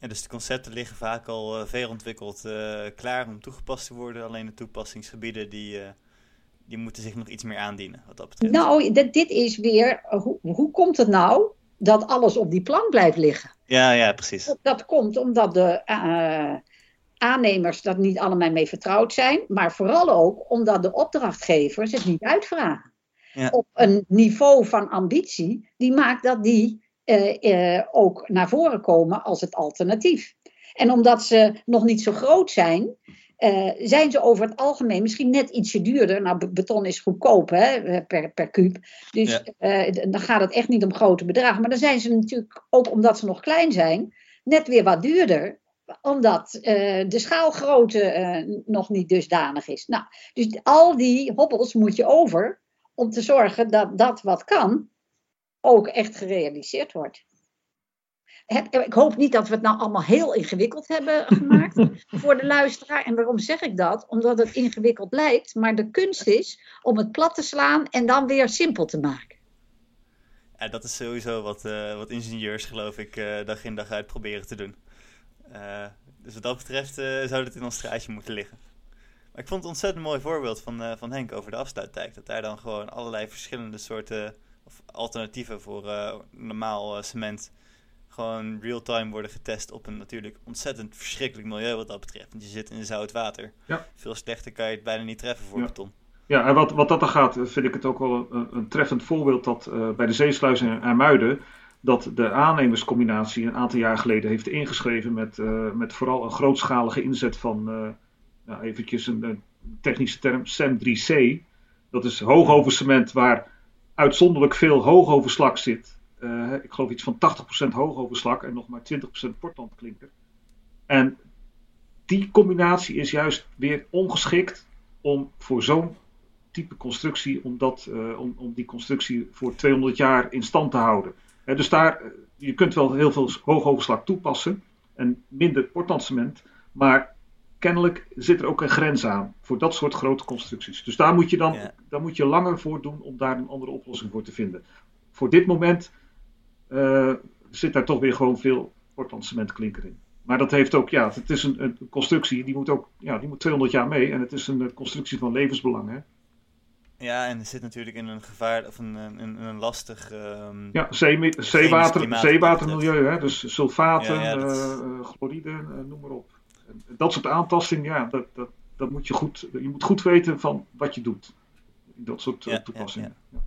Ja, dus de concepten liggen vaak al uh, veel ontwikkeld uh, klaar om toegepast te worden. Alleen de toepassingsgebieden die, uh, die moeten zich nog iets meer aandienen wat dat betreft. Nou, dit, dit is weer, hoe, hoe komt het nou dat alles op die plank blijft liggen? Ja, ja, precies. Dat komt omdat de aannemers dat niet allemaal mee vertrouwd zijn. Maar vooral ook omdat de opdrachtgevers het niet uitvragen. op een niveau van ambitie, die maakt dat die uh, ook naar voren komen als het alternatief. En omdat ze nog niet zo groot zijn, uh, zijn ze over het algemeen misschien net ietsje duurder. Nou, beton is goedkoop hè, per, per kuub. Dus ja. uh, dan gaat het echt niet om grote bedragen. Maar dan zijn ze natuurlijk, ook omdat ze nog klein zijn, net weer wat duurder omdat uh, de schaalgrootte nog niet dusdanig is. Nou, dus al die hobbels moet je over om te zorgen dat dat wat kan ook echt gerealiseerd wordt. Ik hoop niet dat we het nou allemaal heel ingewikkeld hebben gemaakt voor de luisteraar. En waarom zeg ik dat? Omdat het ingewikkeld lijkt, maar de kunst is om het plat te slaan en dan weer simpel te maken. Ja, dat is sowieso wat, uh, wat ingenieurs, geloof ik, uh, dag in dag uit proberen te doen. Uh, dus wat dat betreft zou het in ons straatje moeten liggen. Maar ik vond het een ontzettend mooi voorbeeld van, van Henk over de afsluitdijk. Dat daar dan gewoon allerlei verschillende soorten of alternatieven voor normaal cement gewoon real-time worden getest op een natuurlijk ontzettend verschrikkelijk milieu wat dat betreft. Want je zit in zout water. Ja. Veel slechter kan je het bijna niet treffen voor ja. beton. Ja, en wat, wat dat dan gaat, vind ik het ook wel een, een treffend voorbeeld dat uh, bij de zeesluis in Ermuiden dat de aannemerscombinatie een aantal jaar geleden heeft ingeschreven met, uh, met vooral een grootschalige inzet van, uh, nou, eventjes een, een, technische term, SEM3C. Dat is hoogovercement waar uitzonderlijk veel hoogoverslag zit. Uh, ik geloof iets van 80% hoogoverslag en nog maar 20% portlandklinker. En die combinatie is juist weer ongeschikt om voor zo'n type constructie, om, dat, uh, om, om die constructie voor 200 jaar in stand te houden. Dus daar, je kunt wel heel veel hoogoverslag toepassen en minder portlandcement, maar kennelijk zit er ook een grens aan voor dat soort grote constructies. Dus daar moet je dan daar moet je langer voor doen om daar een andere oplossing voor te vinden. Voor dit moment uh, zit daar toch weer gewoon veel Portland cementklinker in. Maar dat heeft ook, ja, het is een, een, constructie die moet ook, ja, die moet 200 jaar mee. En het is een constructie van levensbelang, hè. Ja, en er zit natuurlijk in een gevaar, of een, een, een lastig... Um, ja, zee, zeewater, zeewatermilieu, hè. Dus sulfaten, ja, ja, dat... uh, chloride, uh, noem maar op. Dat soort aantasting, ja, dat, dat, dat moet je goed, je moet goed weten van wat je doet. Dat soort ja, toepassingen. Ja,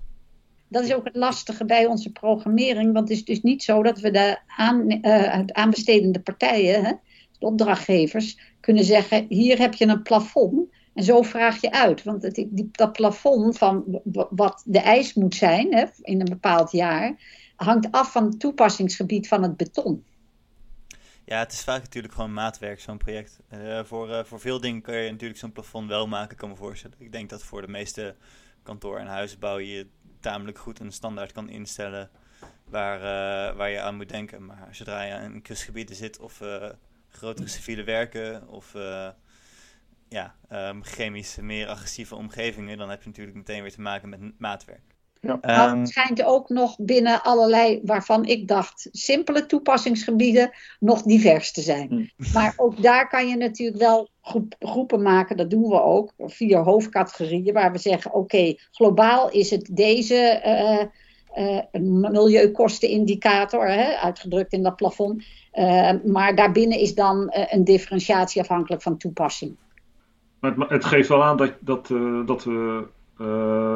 dat is ook het lastige bij onze programmering. Want het is dus niet zo dat we de aan, uh, aanbestedende partijen, hè, de opdrachtgevers, kunnen zeggen: hier heb je een plafond. En zo vraag je uit. Want het, die, dat plafond van wat de eis moet zijn hè, in een bepaald jaar, hangt af van het toepassingsgebied van het beton. Ja, het is vaak natuurlijk gewoon maatwerk, zo'n project. Uh, voor, uh, voor veel dingen kun je natuurlijk zo'n plafond wel maken, kan me voorstellen. Ik denk dat voor de meeste kantoor- en huisbouw je tamelijk goed een standaard kan instellen waar, uh, waar je aan moet denken. Maar zodra je in kustgebieden zit of grotere civiele werken of ja, um, meer agressieve omgevingen, dan heb je natuurlijk meteen weer te maken met maatwerk. Ja. Um, het schijnt ook nog binnen allerlei, waarvan ik dacht, simpele toepassingsgebieden, nog divers te zijn. Hm. Maar ook daar kan je natuurlijk wel groep, groepen maken, dat doen we ook, vier hoofdcategorieën, waar we zeggen, oké, okay, globaal is het deze uh, uh, milieukostenindicator, hè, uitgedrukt in dat plafond. Uh, maar daarbinnen is dan een differentiatie afhankelijk van toepassing. Maar het, het geeft wel aan dat, dat, dat we,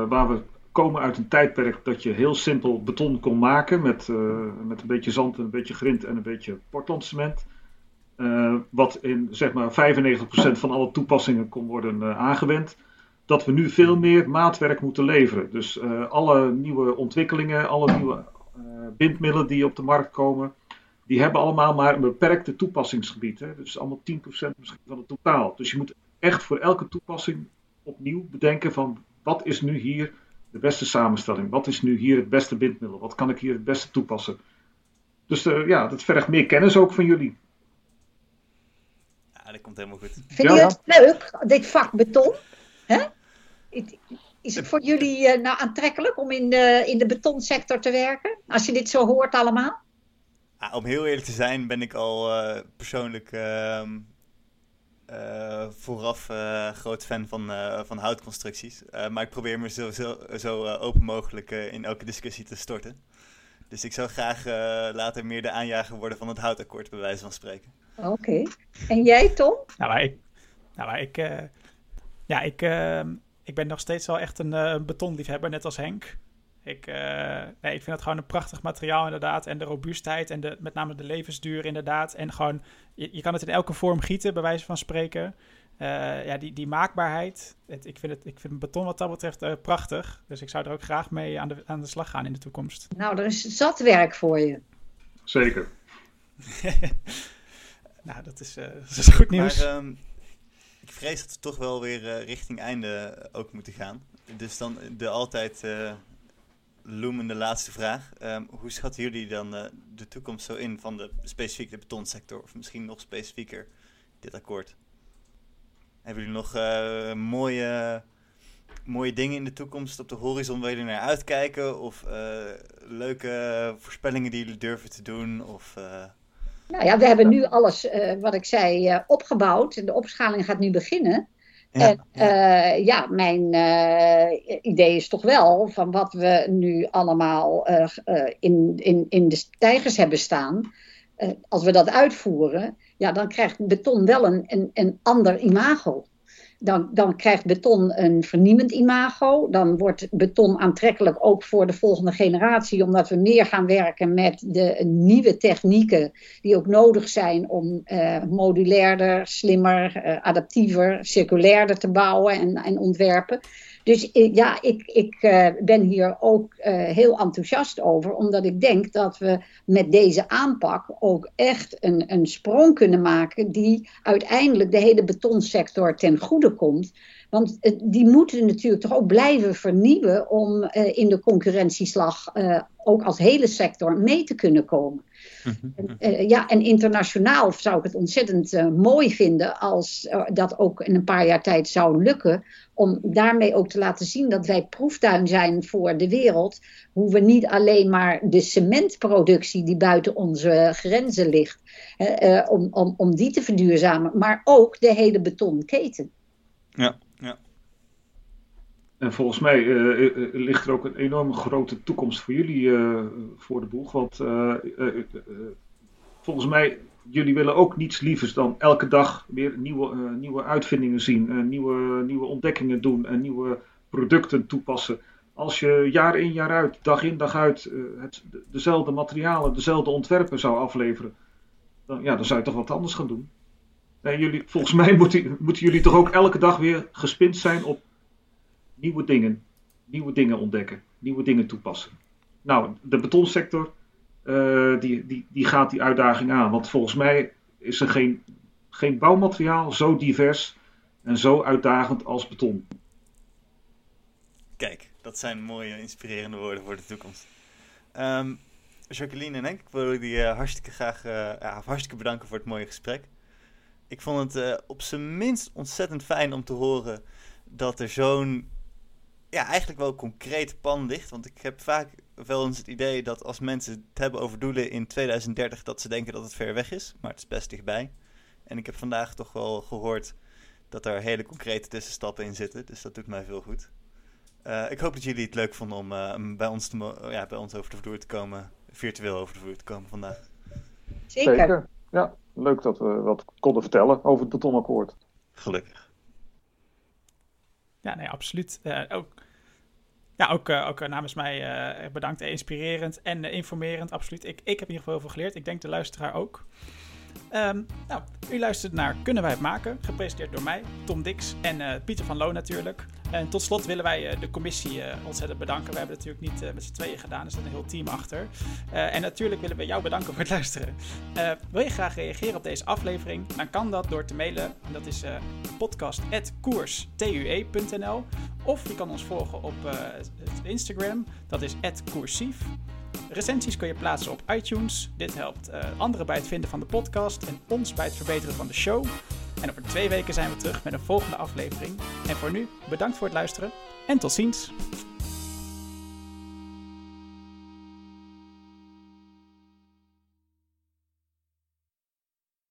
waar we komen uit een tijdperk dat je heel simpel beton kon maken met, uh, met een beetje zand, een beetje grind en een beetje portlandcement. Uh, wat in zeg maar 95% van alle toepassingen kon worden uh, aangewend. Dat we nu veel meer maatwerk moeten leveren. Dus alle nieuwe ontwikkelingen, alle nieuwe bindmiddelen die op de markt komen, die hebben allemaal maar een beperkte toepassingsgebied. Hè? Dus allemaal 10% misschien van het totaal. Dus je moet echt voor elke toepassing opnieuw bedenken van wat is nu hier de beste samenstelling? Wat is nu hier het beste bindmiddel? Wat kan ik hier het beste toepassen? Dus uh, ja, dat vergt meer kennis ook van jullie. Ja, dat komt helemaal goed. Vind je het leuk, dit vak beton? Hè? Is het voor jullie uh, nou aantrekkelijk om in de, in de betonsector te werken? Als je dit zo hoort allemaal? Ja, om heel eerlijk te zijn ben ik al uh, persoonlijk ehm, uh, vooraf uh, groot fan van, uh, van houtconstructies. maar ik probeer me zo, zo, zo open mogelijk in elke discussie te storten. Dus ik zou graag later meer de aanjager worden van het houtakkoord, bij wijze van spreken. Oké. Okay. En jij, Tom? Nou, maar ik. Nou, maar ik ja, ik, ik ben nog steeds wel echt een uh, betonliefhebber, net als Henk. Ik, nee, ik vind het gewoon een prachtig materiaal inderdaad. En de robuustheid en de, met name de levensduur inderdaad. En gewoon, je, je kan het in elke vorm gieten, bij wijze van spreken. ja, die, die maakbaarheid. Het, ik, vind het, ik vind beton wat dat betreft prachtig. Dus ik zou er ook graag mee aan de, aan de slag gaan in de toekomst. Nou, er is zat werk voor je. Zeker. nou, dat is, dat is goed nieuws. Maar, um, ik vrees dat we toch wel weer uh, richting einde ook moeten gaan. Dus dan de altijd loemende laatste vraag. Um, hoe schatten jullie dan uh, de toekomst zo in van de specifiek de betonsector? Of misschien nog specifieker dit akkoord? Hebben jullie nog mooie, mooie dingen in de toekomst op de horizon waar jullie naar uitkijken? Of leuke voorspellingen die jullie durven te doen? Of... Nou ja, we hebben nu alles, wat ik zei, uh, opgebouwd. De opschaling gaat nu beginnen. Ja, en ja, uh, ja mijn idee is toch wel van wat we nu allemaal in, in, in de stijgers hebben staan. als we dat uitvoeren, ja, dan krijgt beton wel een, een, een ander imago dan, dan krijgt beton een vernieuwend imago. Dan wordt beton aantrekkelijk ook voor de volgende generatie, omdat we meer gaan werken met de nieuwe technieken die ook nodig zijn om uh, modulairder, slimmer, uh, adaptiever, circulairder te bouwen en, en ontwerpen. Dus ja, ik, ik uh, ben hier ook uh, heel enthousiast over, omdat ik denk dat we met deze aanpak ook echt een, een sprong kunnen maken die uiteindelijk de hele betonsector ten goede komt. Want uh, die moeten natuurlijk toch ook blijven vernieuwen om in de concurrentieslag ook als hele sector mee te kunnen komen. En, uh, ja, en internationaal zou ik het ontzettend uh, mooi vinden als uh, dat ook in een paar jaar tijd zou lukken. Om daarmee ook te laten zien dat wij proeftuin zijn voor de wereld. Hoe we niet alleen maar de cementproductie die buiten onze grenzen ligt, om, om, om die te verduurzamen, maar ook de hele betonketen. Ja, ja. En volgens mij uh, ligt er ook een enorme grote toekomst voor jullie voor de boeg. Want volgens mij, jullie willen ook niets lievers dan elke dag weer nieuwe, nieuwe uitvindingen zien, nieuwe, nieuwe ontdekkingen doen en nieuwe producten toepassen. Als je jaar in jaar uit, dag in dag uit, het, dezelfde materialen, dezelfde ontwerpen zou afleveren, dan, ja, dan zou je toch wat anders gaan doen. En jullie, volgens mij moeten, moeten jullie toch ook elke dag weer gespind zijn op nieuwe dingen, nieuwe dingen ontdekken, nieuwe dingen toepassen. Nou, de betonsector, uh, die, die, die gaat die uitdaging aan. Want volgens mij is er geen, geen bouwmateriaal zo divers en zo uitdagend als beton. Kijk, dat zijn mooie, inspirerende woorden voor de toekomst. Um, Jacqueline en ik wil jullie uh, hartstikke graag uh, ja, hartstikke bedanken voor het mooie gesprek. Ik vond het op zijn minst ontzettend fijn om te horen dat er zo'n ja, eigenlijk wel concreet plan ligt. Want ik heb vaak wel eens het idee dat als mensen het hebben over doelen in 2030, dat ze denken dat het ver weg is. Maar het is best dichtbij. En ik heb vandaag toch wel gehoord dat er hele concrete tussenstappen in zitten. Dus dat doet mij veel goed. Uh, ik hoop dat jullie het leuk vonden om uh, bij, ons te ja, bij ons over de vloer te komen. Virtueel over de vloer te komen vandaag. Zeker. Zeker. Ja, leuk dat we wat konden vertellen over het betonakkoord. Gelukkig. Ja, nee, absoluut. Uh, ook, ja, ook, uh, ook namens mij uh, bedankt. Inspirerend en informerend, absoluut. Ik, ik heb in ieder geval heel veel geleerd. Ik denk de luisteraar ook. Um, nou, u luistert naar Kunnen wij het maken? Gepresenteerd door mij, Tom Dix en uh, Pieter van Loon natuurlijk. En tot slot willen wij uh, de commissie uh, ontzettend bedanken. We hebben het natuurlijk niet met z'n tweeën gedaan, er zit een heel team achter. en natuurlijk willen we jou bedanken voor het luisteren. wil je graag reageren op deze aflevering? Dan kan dat door te mailen. Dat is podcast.koerstue.nl Of je kan ons volgen op Instagram, dat is @koersief. Recensies kun je plaatsen op iTunes. Dit helpt uh, anderen bij het vinden van de podcast en ons bij het verbeteren van de show. En over twee weken zijn we terug met een volgende aflevering. En voor nu, bedankt voor het luisteren en tot ziens.